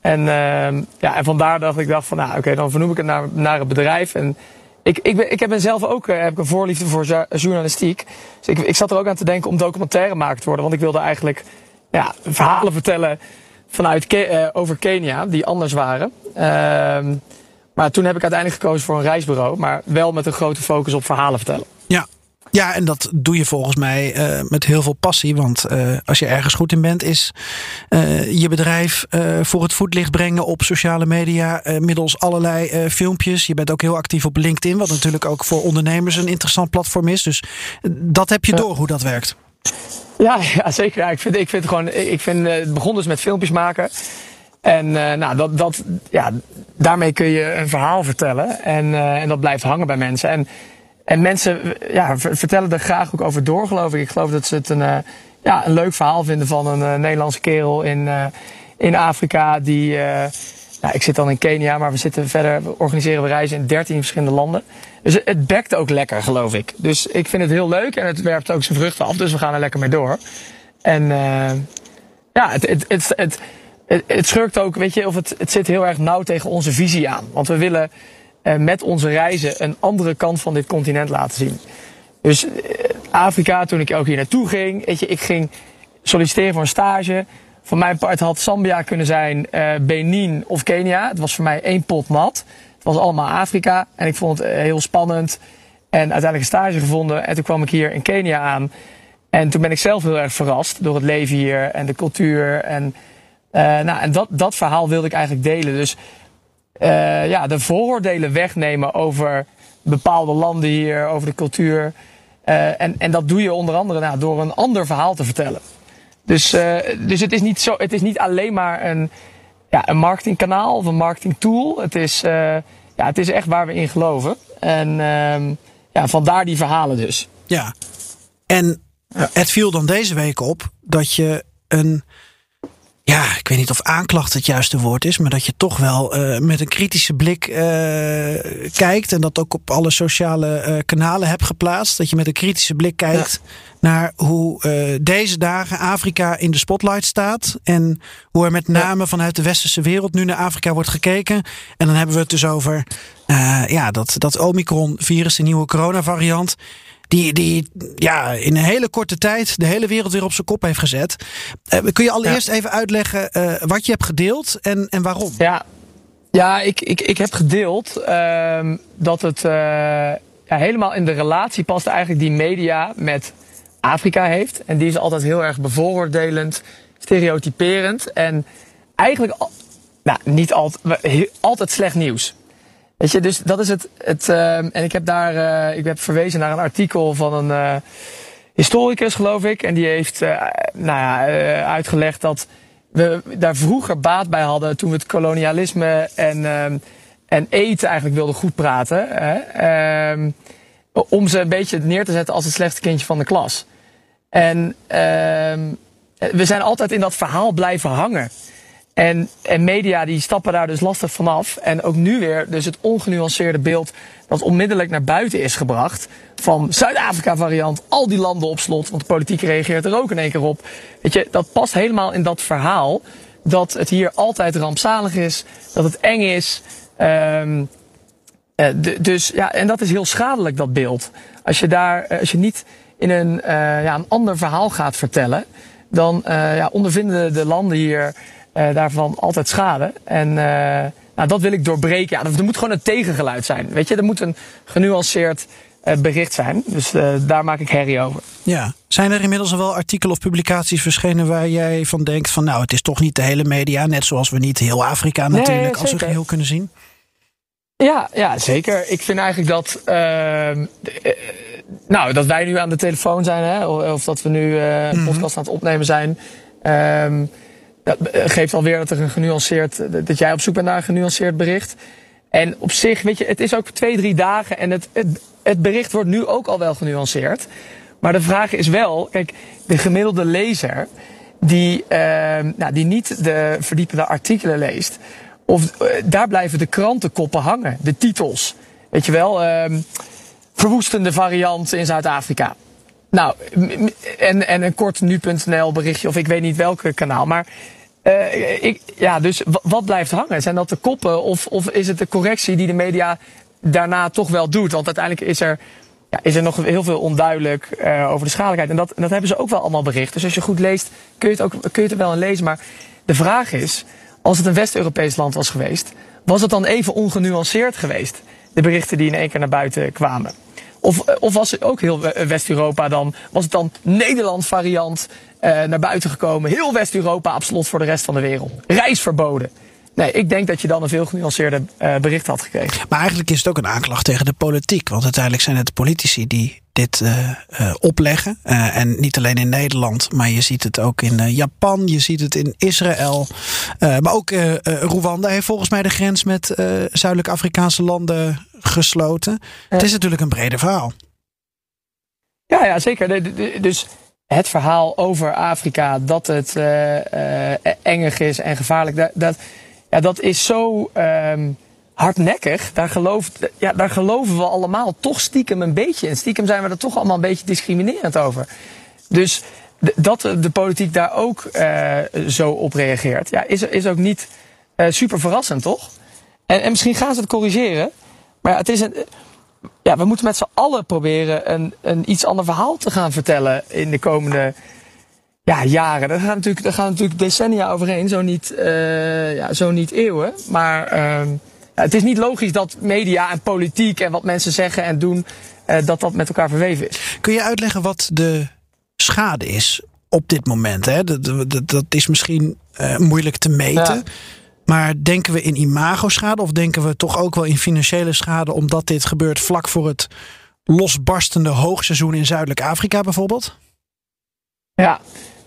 En, ehm, ja, en vandaar dat ik dacht van, nou oké, dan vernoem ik het naar, naar het bedrijf. En ik, ik, ben, ik heb zelf ook eh, heb ik een voorliefde voor journalistiek. Dus ik, ik zat er ook aan te denken om documentairemaker te worden. Want ik wilde eigenlijk ja, verhalen vertellen vanuit eh, over Kenia die anders waren. Ehm, maar toen heb ik uiteindelijk gekozen voor een reisbureau. Maar wel met een grote focus op verhalen vertellen. Ja. Ja, en dat doe je volgens mij eh, met heel veel passie. Want eh, als je ergens goed in bent, is eh, je bedrijf voor het voetlicht brengen op sociale media. middels allerlei filmpjes. Je bent ook heel actief op LinkedIn, wat natuurlijk ook voor ondernemers een interessant platform is. Dus dat heb je door hoe dat werkt. Ja, ja zeker. Ja, ik, vind, ik vind gewoon, ik vind, het begon dus met filmpjes maken. En nou, dat, dat, ja, daarmee kun je een verhaal vertellen. En, en dat blijft hangen bij mensen. En, en mensen ja, ver- vertellen er graag ook over door, geloof ik. Ik geloof dat ze het een, eh, ja, een leuk verhaal vinden van een eh, Nederlandse kerel in, eh, in Afrika. Die, nou, ik zit dan in Kenia, maar we zitten verder, we organiseren we reizen in 13 verschillende landen. Dus het- bekt ook lekker, geloof ik. Dus ik vind het heel leuk en het werpt ook zijn vruchten af. Dus we gaan er lekker mee door. En ja, het, het, het, het, het, schurkt ook, weet je, of het, het zit heel erg nauw tegen onze visie aan. Want we willen met onze reizen een andere kant van dit continent laten zien. Dus eh, Afrika, toen ik ook hier naartoe ging, weet je, ik ging solliciteren voor een stage. Van mijn part had Zambia kunnen zijn, eh, Benin of Kenia. Het was voor mij één pot nat. Het was allemaal Afrika en ik vond het eh, heel spannend. En uiteindelijk een stage gevonden en toen kwam ik hier in Kenia aan. En toen ben ik zelf heel erg verrast door het leven hier en de cultuur. En, eh, nou, en dat, dat verhaal wilde ik eigenlijk delen. Dus eh, ja, de vooroordelen wegnemen over bepaalde landen hier, over de cultuur. Eh, en, en dat doe je onder andere nou, door een ander verhaal te vertellen. Dus, eh, dus het, is niet zo, het is niet alleen maar een, ja, een marketingkanaal of een marketingtool. Het is, eh, ja, het is echt waar we in geloven. En ehm, ja, vandaar die verhalen dus. Ja. En het viel dan deze week op dat je een. Ja, ik weet niet of aanklacht het juiste woord is, maar dat je toch wel eh, met een kritische blik eh, kijkt. En dat ook op alle sociale eh, kanalen hebt geplaatst. Dat je met een kritische blik kijkt naar hoe deze dagen Afrika in de spotlight staat. En hoe er met name vanuit de westerse wereld nu naar Afrika wordt gekeken. En dan hebben we het dus over ja, dat, dat Omicron-virus, de nieuwe coronavariant. Die, die ja, in een hele korte tijd de hele wereld weer op zijn kop heeft gezet. Eh, kun je allereerst even uitleggen eh, wat je hebt gedeeld en, en waarom? Ja, ja ik, ik, ik heb gedeeld ehm, dat het eh, ja, helemaal in de relatie past eigenlijk die media met Afrika heeft. En die is altijd heel erg bevooroordelend, stereotyperend en eigenlijk nou, niet altijd, altijd slecht nieuws. Weet je, dus dat is het. het ehm, en ik heb daar, eh, ik heb verwezen naar een artikel van een eh, historicus, geloof ik. En die heeft eh, nou ja, uitgelegd dat we daar vroeger baat bij hadden toen we het kolonialisme en, ehm, en eten eigenlijk wilden goed praten. Hè? Ehm, om ze een beetje neer te zetten als het slechtste kindje van de klas. En we zijn altijd in dat verhaal blijven hangen. En, en media die stappen daar dus lastig vanaf. En ook nu weer dus het ongenuanceerde beeld dat onmiddellijk naar buiten is gebracht. Van Zuid-Afrika variant, al die landen op slot. Want de politiek reageert er ook in één keer op. Weet je, dat past helemaal in dat verhaal. Dat het hier altijd rampzalig is. Dat het eng is. Ehm, eh, dus ja, en dat is heel schadelijk, dat beeld. Als je daar, eh, als je niet in een, eh, ja, een ander verhaal gaat vertellen, dan ja, ondervinden de landen hier eh, daarvan altijd schade. En eh, nou, dat wil ik doorbreken. Ja, er moet gewoon een tegengeluid zijn. Weet je, er moet een genuanceerd eh, bericht zijn. Dus daar maak ik herrie over. Ja. Zijn er inmiddels al wel artikelen of publicaties verschenen waar jij van denkt van nou, het is toch niet de hele media, net zoals we niet heel Afrika Nee, natuurlijk als een geheel kunnen zien? Ja, ja, zeker. Ik vind eigenlijk dat, ehm, eh, nou, dat wij nu aan de telefoon zijn, hè, of, of dat we nu een podcast aan het opnemen zijn, ehm, dat eh, geeft alweer dat er een genuanceerd, dat jij op zoek bent naar een genuanceerd bericht. En op zich, weet je, het is ook twee, drie dagen en het, het, het bericht wordt nu ook al wel genuanceerd. Maar de vraag is wel, kijk, de gemiddelde lezer die, ehm, nou, die niet de verdiepende artikelen leest, of eh, daar blijven de krantenkoppen hangen, de titels. Weet je wel, ehm, verwoestende variant in Zuid-Afrika. Nou, en, en een kort nu.nl berichtje, of ik weet niet welke kanaal. Maar eh, ik, ja, dus wa- wat blijft hangen? Zijn dat de koppen of, of is het de correctie die de media daarna toch wel doet? Want uiteindelijk is er, ja, is er nog heel veel onduidelijk eh, over de schadelijkheid. En dat, dat hebben ze ook wel allemaal bericht. Dus als je goed leest, kun je het, ook, kun je het wel lezen. Maar de vraag is, als het een West-Europees land was geweest, was het dan even ongenuanceerd geweest? De berichten die in één keer naar buiten kwamen. Of, of was het ook heel West-Europa dan? Was het dan Nederland variant eh, naar buiten gekomen? Heel West-Europa op slot voor de rest van de wereld. Reisverboden. Nee, ik denk dat je dan een veel genuanceerder eh, bericht had gekregen. Maar eigenlijk is het ook een aanklacht tegen de politiek. Want uiteindelijk zijn het politici die dit eh, eh, opleggen. Eh, en niet alleen in Nederland, maar je ziet het ook in Japan, je ziet het in Israël. Maar ook Rwanda heeft volgens mij de grens met zuidelijk Afrikaanse landen gesloten. Het is natuurlijk een breder verhaal. Ja, ja zeker. De- de- de- Dus het verhaal over Afrika, dat het eh, engig is en gevaarlijk, dat, dat, ja, dat is zo ehm, hardnekkig. Daar, gelooft, ja, daar geloven we allemaal toch stiekem een beetje in. Stiekem zijn we er toch allemaal een beetje discriminerend over. Dus dat de politiek daar ook eh, zo op reageert, ja, is, is ook niet eh, super verrassend, toch? En, en misschien gaan ze het corrigeren. Maar ja, het is een, ja, we moeten met z'n allen proberen een, een iets ander verhaal te gaan vertellen in de komende ja, jaren. Daar gaan natuurlijk, natuurlijk decennia overheen, zo niet, eh, ja, zo niet eeuwen. Maar ehm, het is niet logisch dat media en politiek en wat mensen zeggen en doen, eh, dat dat met elkaar verweven is. Kun je uitleggen wat de schade is op dit moment? Hè? Dat, dat, dat is misschien eh, moeilijk te meten. Ja. Maar denken we in imagoschade of denken we toch ook wel in financiële schade omdat dit gebeurt vlak voor het losbarstende hoogseizoen in Zuidelijk Afrika bijvoorbeeld? Ja.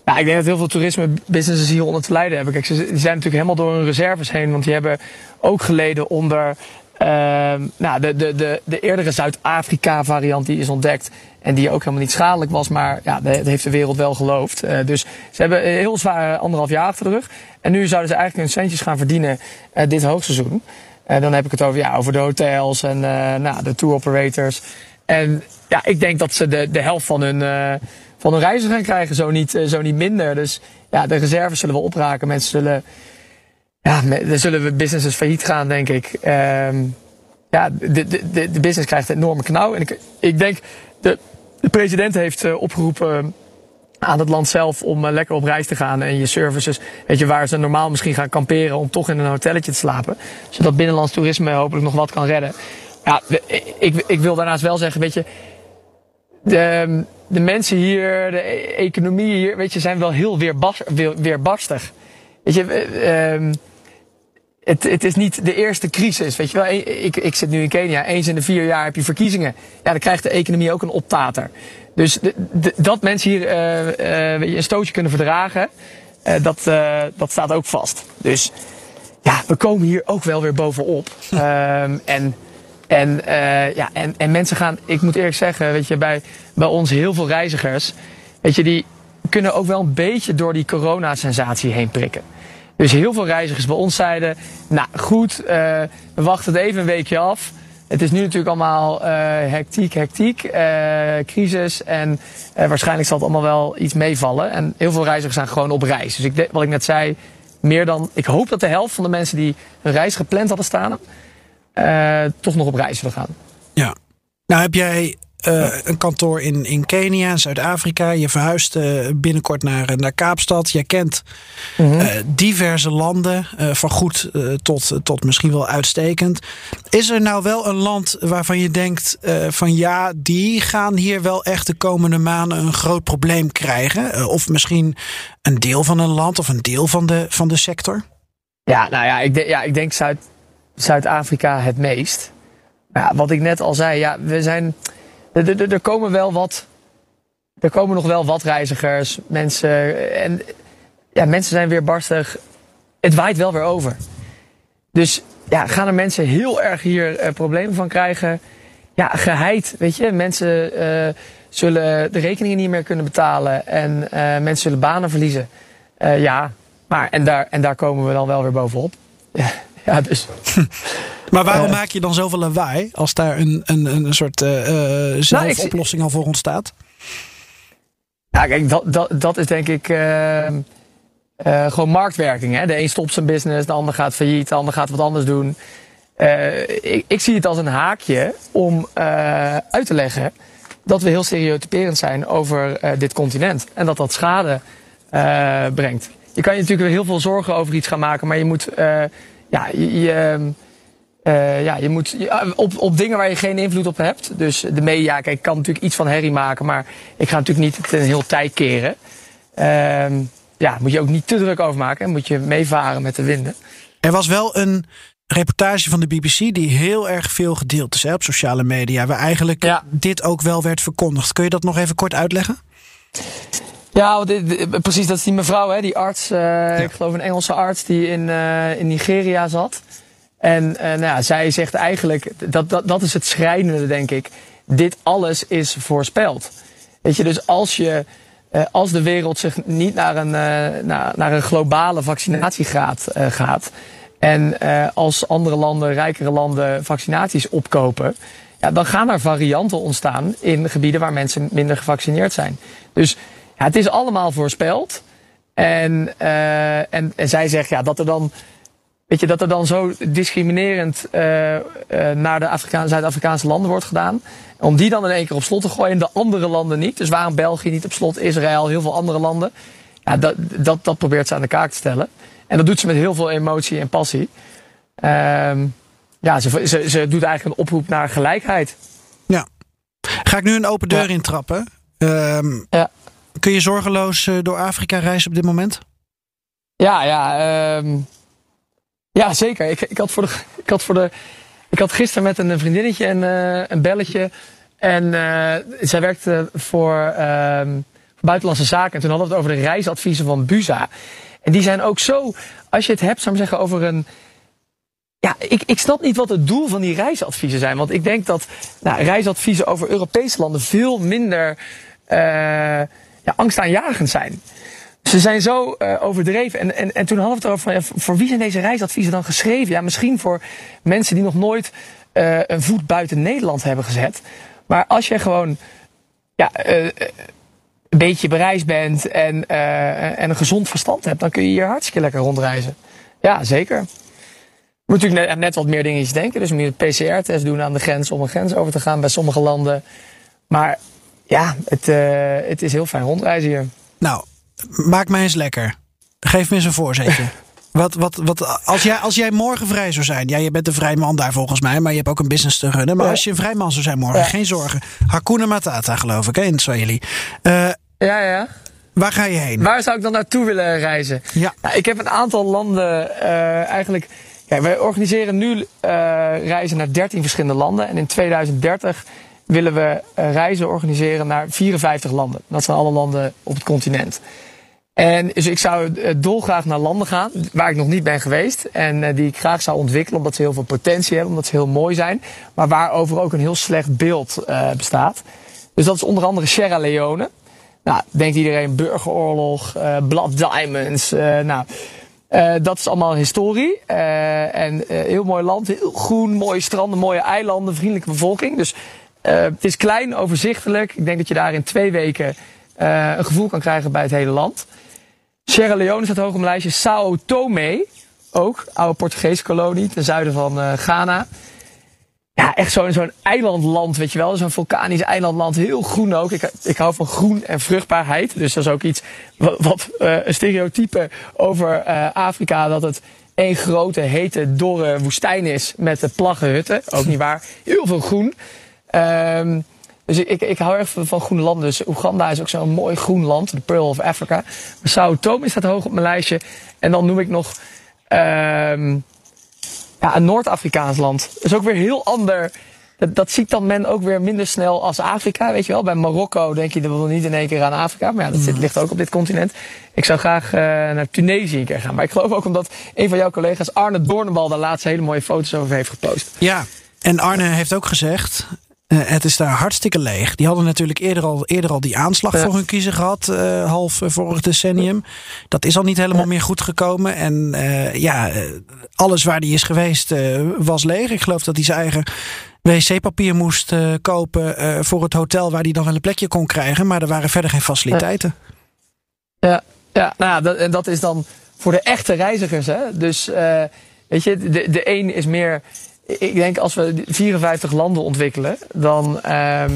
Ja, ik denk dat heel veel toerisme businesses hieronder te lijden hebben. Kijk, ze zijn natuurlijk helemaal door hun reserves heen. Want die hebben ook geleden onder ehm, nou, de, de, de, de eerdere Zuid-Afrika variant die is ontdekt. En die ook helemaal niet schadelijk was. Maar ja, dat heeft de wereld wel geloofd. Eh, dus ze hebben een heel zware anderhalf jaar achter de rug. En nu zouden ze eigenlijk hun centjes gaan verdienen eh, dit hoogseizoen. En dan heb ik het over, ja, over de hotels en eh, nou, de tour operators. En ja, ik denk dat ze de, de helft van hun, eh, van hun reizen gaan krijgen, zo niet, eh, zo niet minder. Dus ja, de reserves zullen wel opraken. Mensen zullen, ja, er zullen we businesses failliet gaan, denk ik. Ehm, ja, de, de, de, business krijgt een enorme knauw. En ik, ik denk, de, de president heeft eh, opgeroepen aan het land zelf om eh, lekker op reis te gaan en je services, weet je, waar ze normaal misschien gaan kamperen om toch in een hotelletje te slapen, zodat binnenlands toerisme hopelijk nog wat kan redden. Ja, we- ik, ik wil daarnaast wel zeggen, weet je, de, de mensen hier, de e- economie hier, weet je, zijn wel heel weerbas, weer, weerbarstig. Weet je, eh, ehm, het, het is niet de eerste crisis. Weet je wel, ik, ik zit nu in Kenia. Eens in de vier jaar heb je verkiezingen. Ja, dan krijgt de economie ook een optater. Dus de, de- dat mensen hier eh, eh, een stootje kunnen verdragen, eh, dat, dat staat ook vast. Dus ja, we komen hier ook wel weer bovenop. Ehm, en, en, eh, ja, en, en mensen gaan, ik moet eerlijk zeggen, weet je, bij, bij ons heel veel reizigers, weet je, die kunnen ook wel een beetje door die coronasensatie heen prikken. Dus heel veel reizigers bij ons zeiden, nou goed, eh, we wachten het even een weekje af. Het is nu natuurlijk allemaal eh, hectiek, hectiek, crisis en waarschijnlijk zal het allemaal wel iets meevallen. En heel veel reizigers zijn gewoon op reis. Dus ik, wat ik net zei, meer dan, ik hoop dat de helft van de mensen die een reis gepland hadden staan, eh, toch nog op reis zullen gaan. Ja. Nou heb jij eh, een kantoor in, in Kenia, in Zuid-Afrika. Je verhuist eh, binnenkort naar, naar Kaapstad. Je kent eh, diverse landen, van goed tot, tot misschien wel uitstekend. Is er nou wel een land waarvan je denkt van ja, die gaan hier wel echt de komende maanden een groot probleem krijgen? Of misschien een deel van een land of een deel van de, van de sector? Ja, nou ja, ik, denk ja, ik denk Zuid, Zuid-Afrika het meest. Ja, wat ik net al zei, ja, we zijn. Er, komen wel wat. Er komen nog wel wat reizigers, mensen. En ja, mensen zijn weer barstig. Het waait wel weer over. Dus ja, gaan er mensen heel erg hier eh, problemen van krijgen? Ja, geheid, weet je. Mensen eh, zullen de rekeningen niet meer kunnen betalen. En eh, mensen zullen banen verliezen. Ja, maar en daar, en daar komen we dan wel weer bovenop. Ja, dus. Maar waarom Eh. maak je dan zoveel lawaai als daar een, een, een soort eh, eh, zelfoplossing al voor ontstaat? Ja, kijk, dat, dat, dat is denk ik eh, eh, gewoon marktwerking. Hè? De een stopt zijn business, de ander gaat failliet, de ander gaat wat anders doen. Ik, ik zie het als een haakje om uit te leggen dat we heel stereotyperend zijn over dit continent. En dat dat schade brengt. Je kan je natuurlijk heel veel zorgen over iets gaan maken, maar je moet, ja, je, je, eh, ja, je moet ja, op, op dingen waar je geen invloed op hebt. Dus de media, kijk, ik kan natuurlijk iets van herrie maken, maar ik ga natuurlijk niet het een heel tijd keren. Ehm, ja, moet je ook niet te druk over maken en moet je meevaren met de winden. Er was wel een reportage van de BBC die heel erg veel gedeeld is hè, op sociale media. Waar eigenlijk Ja. dit ook wel werd verkondigd. Kun je dat nog even kort uitleggen? Ja, want precies, dat is die mevrouw, hè, die arts, eh, ik geloof een Engelse arts die in, eh, in Nigeria zat. En eh, nou ja, zij zegt eigenlijk, dat, dat, dat is het schrijnende denk ik, dit alles is voorspeld. Weet je, dus als, je, als de wereld zich niet naar een, naar, naar een globale vaccinatiegraad gaat... en als andere landen, rijkere landen, vaccinaties opkopen... Ja, dan gaan er varianten ontstaan in gebieden waar mensen minder gevaccineerd zijn. Dus ja, het is allemaal voorspeld. En, eh, en, en zij zegt ja, dat er dan Weet je, dat er dan zo discriminerend eh, eh, naar de Afrika- Zuid-Afrikaanse landen wordt gedaan. Om die dan in één keer op slot te gooien en de andere landen niet. Dus waarom België niet op slot, Israël, heel veel andere landen. Ja, dat, dat, dat probeert ze aan de kaak te stellen. En dat doet ze met heel veel emotie en passie. Ehm, ja, ze, ze, ze doet eigenlijk een oproep naar gelijkheid. Ja. Ga ik nu een open deur Ja. intrappen? Ehm, Ja. Kun je zorgeloos eh, door Afrika reizen op dit moment? Ja, ja, ehm, ja zeker. Ik, ik, had voor de, ik, had voor de, ik had gisteren met een vriendinnetje een, eh, een belletje. En eh, zij werkte voor, ehm, voor Buitenlandse Zaken. En toen hadden we het over de reisadviezen van Buza. En die zijn ook zo, als je het hebt, zou ik zeggen, over een. Ja, ik, ik snap niet wat het doel van die reisadviezen zijn. Want ik denk dat nou, reisadviezen over Europese landen veel minder ja, angstaanjagend zijn. Ze zijn zo eh, overdreven. En, en, en toen hadden we het erover van, ja, voor wie zijn deze reisadviezen dan geschreven? Ja, misschien voor mensen die nog nooit eh, een voet buiten Nederland hebben gezet. Maar als je gewoon ja, eh, een beetje bereisd bent en, en een gezond verstand hebt, dan kun je hier hartstikke lekker rondreizen. Ja, zeker. Je moet natuurlijk net, net wat meer dingetjes denken. Dus moet je een PCR-test doen aan de grens om een grens over te gaan bij sommige landen. Maar ja, het, eh, het is heel fijn rondreizen hier. Nou, maak mij eens lekker. Geef me eens een voorzetje. Wat, wat, wat, als, jij, als jij morgen vrij zou zijn. Ja, je bent een vrij man daar volgens mij. Maar je hebt ook een business te runnen. Maar Ja. als je een vrij man zou zijn morgen. Ja. Geen zorgen. Hakuna Matata geloof ik hè, in Swahili. Eh, Ja, ja. waar ga je heen? Waar zou ik dan naartoe willen reizen? Ja. Nou, ik heb een aantal landen eh, eigenlijk. Kijk, wij organiseren nu reizen naar 13 verschillende landen. En in 2030 willen we eh, reizen organiseren naar 54 landen. Dat zijn alle landen op het continent. En dus ik zou eh, dolgraag naar landen gaan waar ik nog niet ben geweest. En eh, die ik graag zou ontwikkelen omdat ze heel veel potentie hebben, omdat ze heel mooi zijn. Maar waarover ook een heel slecht beeld bestaat. Dus dat is onder andere Sierra Leone. Nou, denkt iedereen burgeroorlog, eh Blood Diamonds. nou, dat is allemaal historie. En heel mooi land, heel groen, mooie stranden, mooie eilanden, vriendelijke bevolking. Dus eh, het is klein, overzichtelijk. Ik denk dat je daar in twee weken eh, een gevoel kan krijgen bij het hele land. Sierra Leone staat hoog op mijn lijstje. Sao Tome, ook, oude Portugese kolonie ten zuiden van eh, Ghana. ja, echt zo'n zo'n eilandland, weet je wel. Zo'n vulkanisch eilandland, heel groen ook. Ik, ik hou van groen en vruchtbaarheid. Dus dat is ook iets wat, een stereotype over Afrika, dat het één grote, hete, dorre woestijn is met de plaggenhutten. Ook niet waar. Heel veel groen. Ehm, dus ik, ik, hou erg van, van groene landen. Dus Oeganda is ook zo'n mooi groen land, de Pearl of Africa. Maar Sao Tome staat hoog op mijn lijstje. En dan noem ik nog ehm, ja, een Noord-Afrikaans land. Dat is ook weer heel ander. Dat, ziet dan men ook weer minder snel als Afrika, weet je wel. Bij Marokko denk je, dat wil niet in één keer aan Afrika. Maar ja, dat zit, ligt ook op dit continent. Ik zou graag eh, naar Tunesië een keer gaan. Maar ik geloof ook omdat een van jouw collega's, Arne Doornbal, daar laatst hele mooie foto's over heeft gepost. Ja, en Arne heeft ook gezegd. Eh, het is daar hartstikke leeg. Die hadden natuurlijk eerder al, eerder al die aanslag Ja. voor hun kiezer gehad, eh, half eh, vorig decennium. Dat is al niet helemaal meer goed gekomen. En ja, alles waar die is geweest was leeg. Ik geloof dat hij zijn eigen wc-papier moest kopen voor het hotel waar hij dan wel een plekje kon krijgen. Maar er waren verder geen faciliteiten. Ja, ja nou dat, en dat is dan voor de echte reizigers. Hè? Dus weet je, de, de een is meer. Ik denk als we 54 landen ontwikkelen, dan, ehm,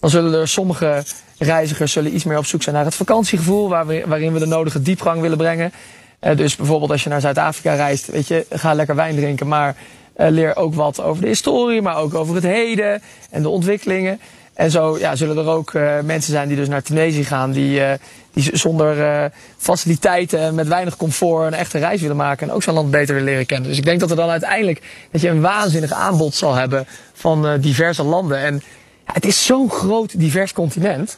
dan zullen er sommige reizigers zullen iets meer op zoek zijn naar het vakantiegevoel, waarin we de nodige diepgang willen brengen. Eh, dus bijvoorbeeld als je naar Zuid-Afrika reist, weet je, ga lekker wijn drinken, maar eh, leer ook wat over de historie, maar ook over het heden en de ontwikkelingen. En zo ja, zullen er ook eh, mensen zijn die dus naar Tunesië gaan, die, eh, die zonder eh, faciliteiten en met weinig comfort een echte reis willen maken. En ook zo'n land beter willen leren kennen. Dus ik denk dat er dan uiteindelijk dat je een waanzinnig aanbod zal hebben van diverse landen. En ja, het is zo'n groot, divers continent.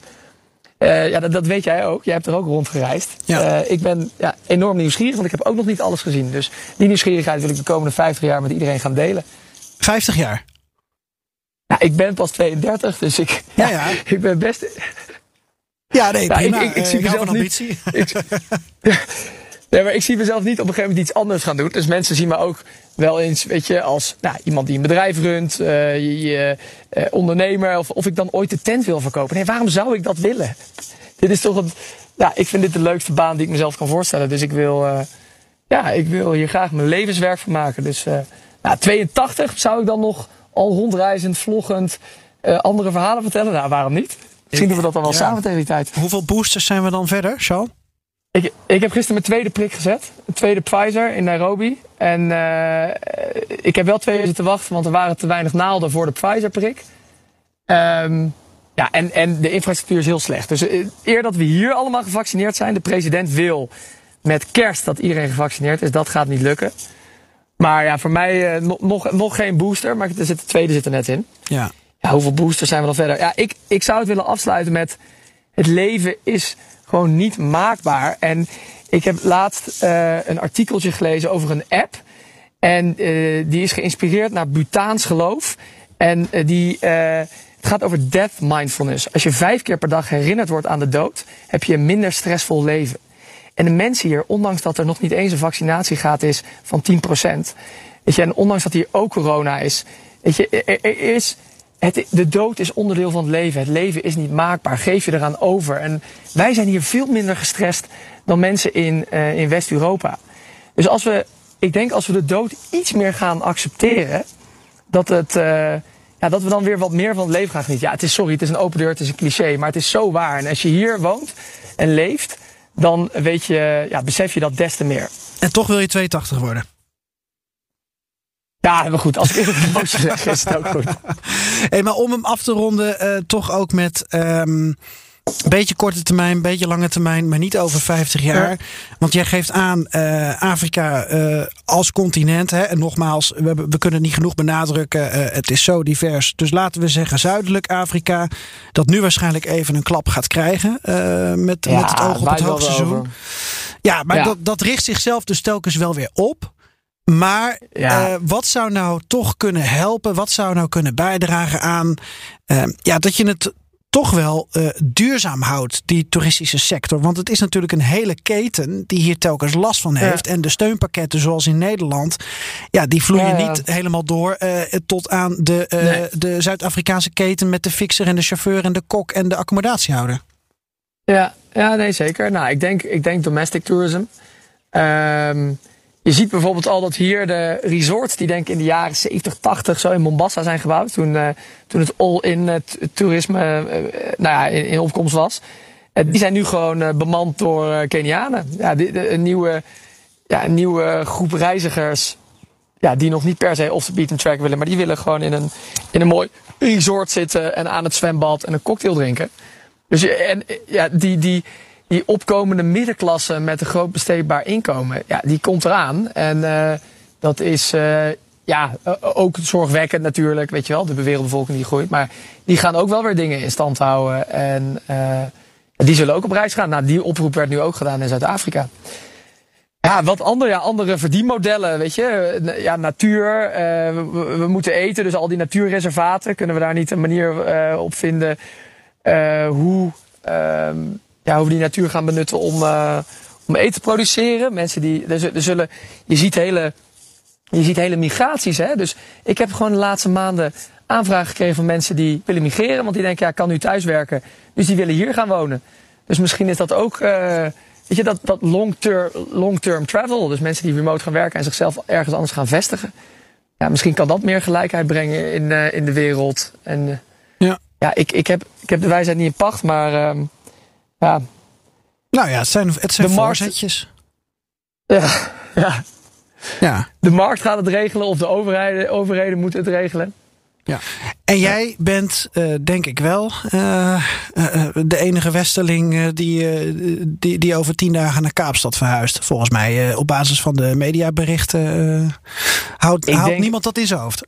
Ja, dat, dat weet jij ook. Jij hebt er ook rondgereisd. Ja. Ik ben ja, enorm nieuwsgierig, want ik heb ook nog niet alles gezien. Dus die nieuwsgierigheid wil ik de komende 50 jaar met iedereen gaan delen. 50 jaar. Ja, ik ben pas 32, dus ik, Ja, ja. ik ben best. Ja, nee, Ja, prima. ik- ik- ik Eh, zie mezelf van niet- ambitie. Nee, maar ik zie mezelf niet op een gegeven moment iets anders gaan doen. Dus mensen zien me ook wel eens, weet je, als nou, iemand die een bedrijf runt, eh, je, je, eh, ondernemer, of, of ik dan ooit de tent wil verkopen. Nee, waarom zou ik dat willen? Dit is toch een, ja, ik vind dit de leukste baan die ik mezelf kan voorstellen. Dus ik wil, ja, ik wil hier graag mijn levenswerk van maken. Dus nou, 82 zou ik dan nog al rondreizend, vloggend, eh, andere verhalen vertellen? Nou, waarom niet? Misschien doen we dat dan wel Ja. samen tegen die tijd. Hoeveel boosters zijn we dan verder, Charles? Ik, ik heb gisteren mijn tweede prik gezet. Een tweede Pfizer in Nairobi. En eh, ik heb wel twee uur zitten wachten, want er waren te weinig naalden voor de Pfizer-prik. Ehm, ja, en, en de infrastructuur is heel slecht. Dus eh, eer dat we hier allemaal gevaccineerd zijn, de president wil met kerst dat iedereen gevaccineerd is, dat gaat niet lukken. Maar ja, voor mij eh, nog, nog, geen booster, maar er zit, de tweede zit er net in. Ja. Ja, hoeveel boosters zijn we dan verder? Ja, ik, ik zou het willen afsluiten met... Het leven is gewoon niet maakbaar. En ik heb laatst eh, een artikeltje gelezen over een app. En eh, die is geïnspireerd naar Butaans geloof. En die, het gaat over death mindfulness. Als je vijf keer per dag herinnerd wordt aan de dood... heb je een minder stressvol leven. En de mensen hier, ondanks dat er nog niet eens een vaccinatiegraad is van 10%. Weet je, en ondanks dat hier ook corona is. Weet je, er, is, het, de dood is onderdeel van het leven. Het leven is niet maakbaar. Geef je eraan over. En wij zijn hier veel minder gestrest dan mensen in, eh, in West-Europa. Dus als we, ik denk als we de dood iets meer gaan accepteren, dat, het, eh, ja, dat we dan weer wat meer van het leven gaan genieten. Ja, het is sorry, het is een open deur, het is een cliché, maar het is zo waar. En als je hier woont en leeft, dan weet je, ja, besef je dat des te meer. En toch wil je 82 worden. Ja, maar goed, als ik eerlijk moet zeggen, is het ook goed. Hey, maar om hem af te ronden, eh, toch ook met ehm, beetje korte termijn, een beetje lange termijn, maar niet over 50 jaar. Want jij geeft aan eh, Afrika eh, als continent. Hè, en nogmaals, we, hebben- we kunnen het niet genoeg benadrukken. eh, het is zo divers. Dus laten we zeggen Zuidelijk Afrika. Dat nu waarschijnlijk even een klap gaat krijgen. met, Ja, met het oog op het hoogseizoen. Ja, maar Ja. Dat, dat richt zichzelf dus telkens wel weer op. Maar Ja. wat zou nou toch kunnen helpen? Wat zou nou kunnen bijdragen aan ja, dat je het toch wel eh, duurzaam houdt, die toeristische sector? Want het is natuurlijk een hele keten die hier telkens last van heeft. En de steunpakketten, zoals in Nederland, ja, die vloeien Ja, niet helemaal door eh, tot aan de, eh, Nee. de Zuid-Afrikaanse keten met de fixer en de chauffeur en de kok en de accommodatiehouder. Ja, ja nee, zeker. Nou, ik denk, ik denk domestic tourism. Ehm, je ziet bijvoorbeeld al dat hier de resorts, die denk ik in de jaren 70, 80 zo in Mombasa zijn gebouwd. Toen, eh, toen het all-in eh, toerisme eh, nou ja, in, opkomst was. Die zijn nu gewoon bemand door Kenianen. Ja, een, nieuwe, ja, een nieuwe groep reizigers. Ja, die nog niet per se off the beaten track willen. Maar die willen gewoon in een, in een mooi resort zitten en aan het zwembad en een cocktail drinken. Dus en, ja, die, die, die opkomende middenklasse met een groot besteedbaar inkomen, ja, die komt eraan. En eh, dat is eh, ja, ook zorgwekkend natuurlijk, weet je wel, de wereldbevolking die groeit. Maar die gaan ook wel weer dingen in stand houden. En eh, die zullen ook op reis gaan. Nou, die oproep werd nu ook gedaan in Zuid-Afrika. Ja, wat andere, ja, andere verdienmodellen, weet je. Ja, natuur, we, we moeten eten, dus al die natuurreservaten, kunnen we daar niet een manier op vinden hoe, ehm, ja, hoe we die natuur gaan benutten om, eh, om eten te produceren. Mensen die, er, zu- zullen, je ziet hele, je ziet hele migraties, hè. Dus ik heb gewoon de laatste maanden aanvragen gekregen van mensen die willen migreren, want die denken, ja, ik kan nu thuiswerken, dus die willen hier gaan wonen. Dus misschien is dat ook, eh, weet je, dat, dat long-term long-term travel. Dus mensen die remote gaan werken en zichzelf ergens anders gaan vestigen. Ja, misschien kan dat meer gelijkheid brengen in, eh, in de wereld. En Ja. ja, ik, ik, heb, ik heb de wijsheid niet in pacht, maar ehm, ja, Nou ja, het zijn, het zijn De markt- voorzetjes. ja, ja, Ja. de markt gaat het regelen of de overheden, overheden moeten het regelen. Ja. En jij bent, eh, denk ik wel, eh, eh, de enige westerling eh, die, die, die over tien dagen naar Kaapstad verhuist. Volgens mij, op basis van de mediaberichten, houdt, Ik houdt denk- niemand dat in zijn hoofd.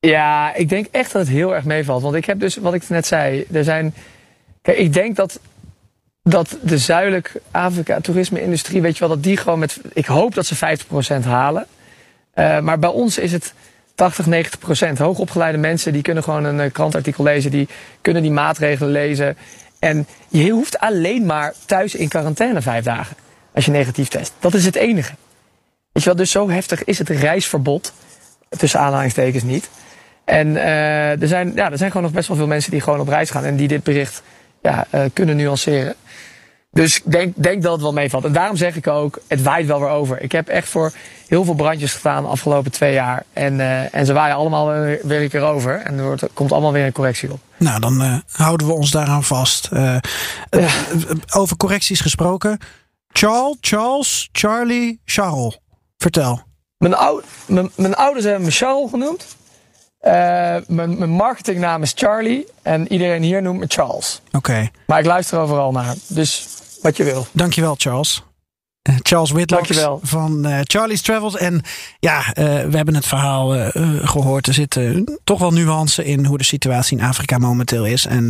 Ja, ik denk echt dat het heel erg meevalt. Want ik heb dus, wat ik net zei, er zijn. Ik denk dat, dat de zuidelijk Afrika toerisme-industrie, weet je wel, dat die gewoon met. Ik hoop dat ze 50% halen. Eh, maar bij ons is het 80, 90%. Hoogopgeleide mensen die kunnen gewoon een eh, krantartikel lezen, die kunnen die maatregelen lezen. En je hoeft alleen maar thuis in quarantaine vijf dagen als je negatief test. Dat is het enige. Weet je wel, dus zo heftig is het reisverbod. Tussen aanhalingstekens niet. En eh, er, zijn, ja, er zijn gewoon nog best wel veel mensen die gewoon op reis gaan en die dit bericht ja, eh, kunnen nuanceren. Dus ik denk, denk dat het wel meevalt. En daarom zeg ik ook, het waait wel weer over. Ik heb echt voor heel veel brandjes gestaan de afgelopen twee jaar. En, eh, en ze waaien allemaal weer, weer een keer over. En er wordt, komt allemaal weer een correctie op. Nou, dan eh, houden we ons daaraan vast. Over correcties gesproken. Charles, Charles, Charlie, Charles. Vertel. Mijn, ou mijn, mijn ouders hebben me Charles genoemd. Eh, mijn, mijn marketingnaam is Charlie. En iedereen hier noemt me Charles. Oké, Maar ik luister overal naar. Dus wat je wil. dankjewel Charles. Eh, Charles Dankjewel. van eh, Charlie's Travels. En ja, we hebben het verhaal eh, eh, gehoord. Er zitten toch wel nuance in hoe de situatie in Afrika momenteel is. En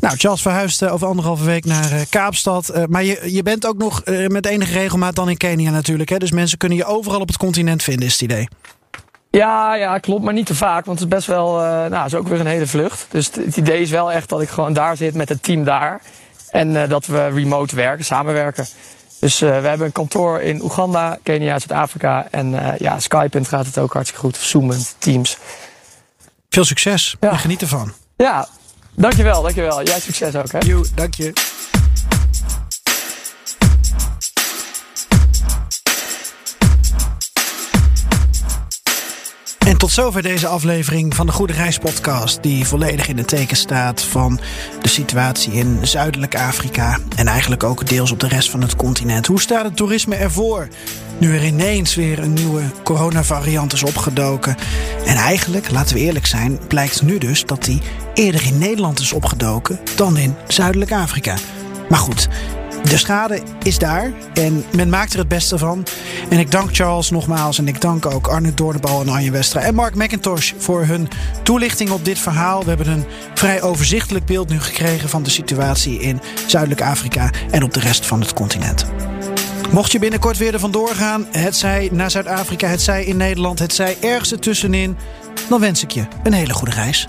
nou, Charles verhuist over anderhalve week naar Kaapstad. Maar je, je bent ook nog met enige regelmaat dan in Kenia natuurlijk. Hè? Dus mensen kunnen je overal op het continent vinden, is het idee. Ja, ja, klopt, maar niet te vaak. Want het is best wel, eh, nou, het is ook weer een hele vlucht. Dus het, het idee is wel echt dat ik gewoon daar zit met het team daar. En eh, dat we remote werken, samenwerken. Dus eh, we hebben een kantoor in Oeganda, Kenia, Zuid-Afrika. En ja, Skype gaat het ook hartstikke goed. Zoomend, Teams. Veel succes Ja. en geniet ervan. Ja, dankjewel, dankjewel. Jij succes ook, hè? Jo, dank je. Tot zover deze aflevering van de Goede Reis podcast, die volledig in het teken staat van de situatie in Zuidelijk Afrika en eigenlijk ook deels op de rest van het continent. Hoe staat het toerisme ervoor? Nu er ineens weer een nieuwe coronavariant is opgedoken. En eigenlijk, laten we eerlijk zijn, blijkt nu dus dat die eerder in Nederland is opgedoken dan in Zuidelijk Afrika. Maar goed, de schade is daar en men maakt er het beste van. En ik dank Charles nogmaals en ik dank ook Arne Doornbal en Arjen Westra en Mark McIntosh voor hun toelichting op dit verhaal. We hebben een vrij overzichtelijk beeld nu gekregen van de situatie in Zuidelijk Afrika en op de rest van het continent. Mocht je binnenkort weer er vandoor gaan, het zij naar Zuid-Afrika, het zij in Nederland, het zij ergens ertussenin, dan wens ik je een hele goede reis.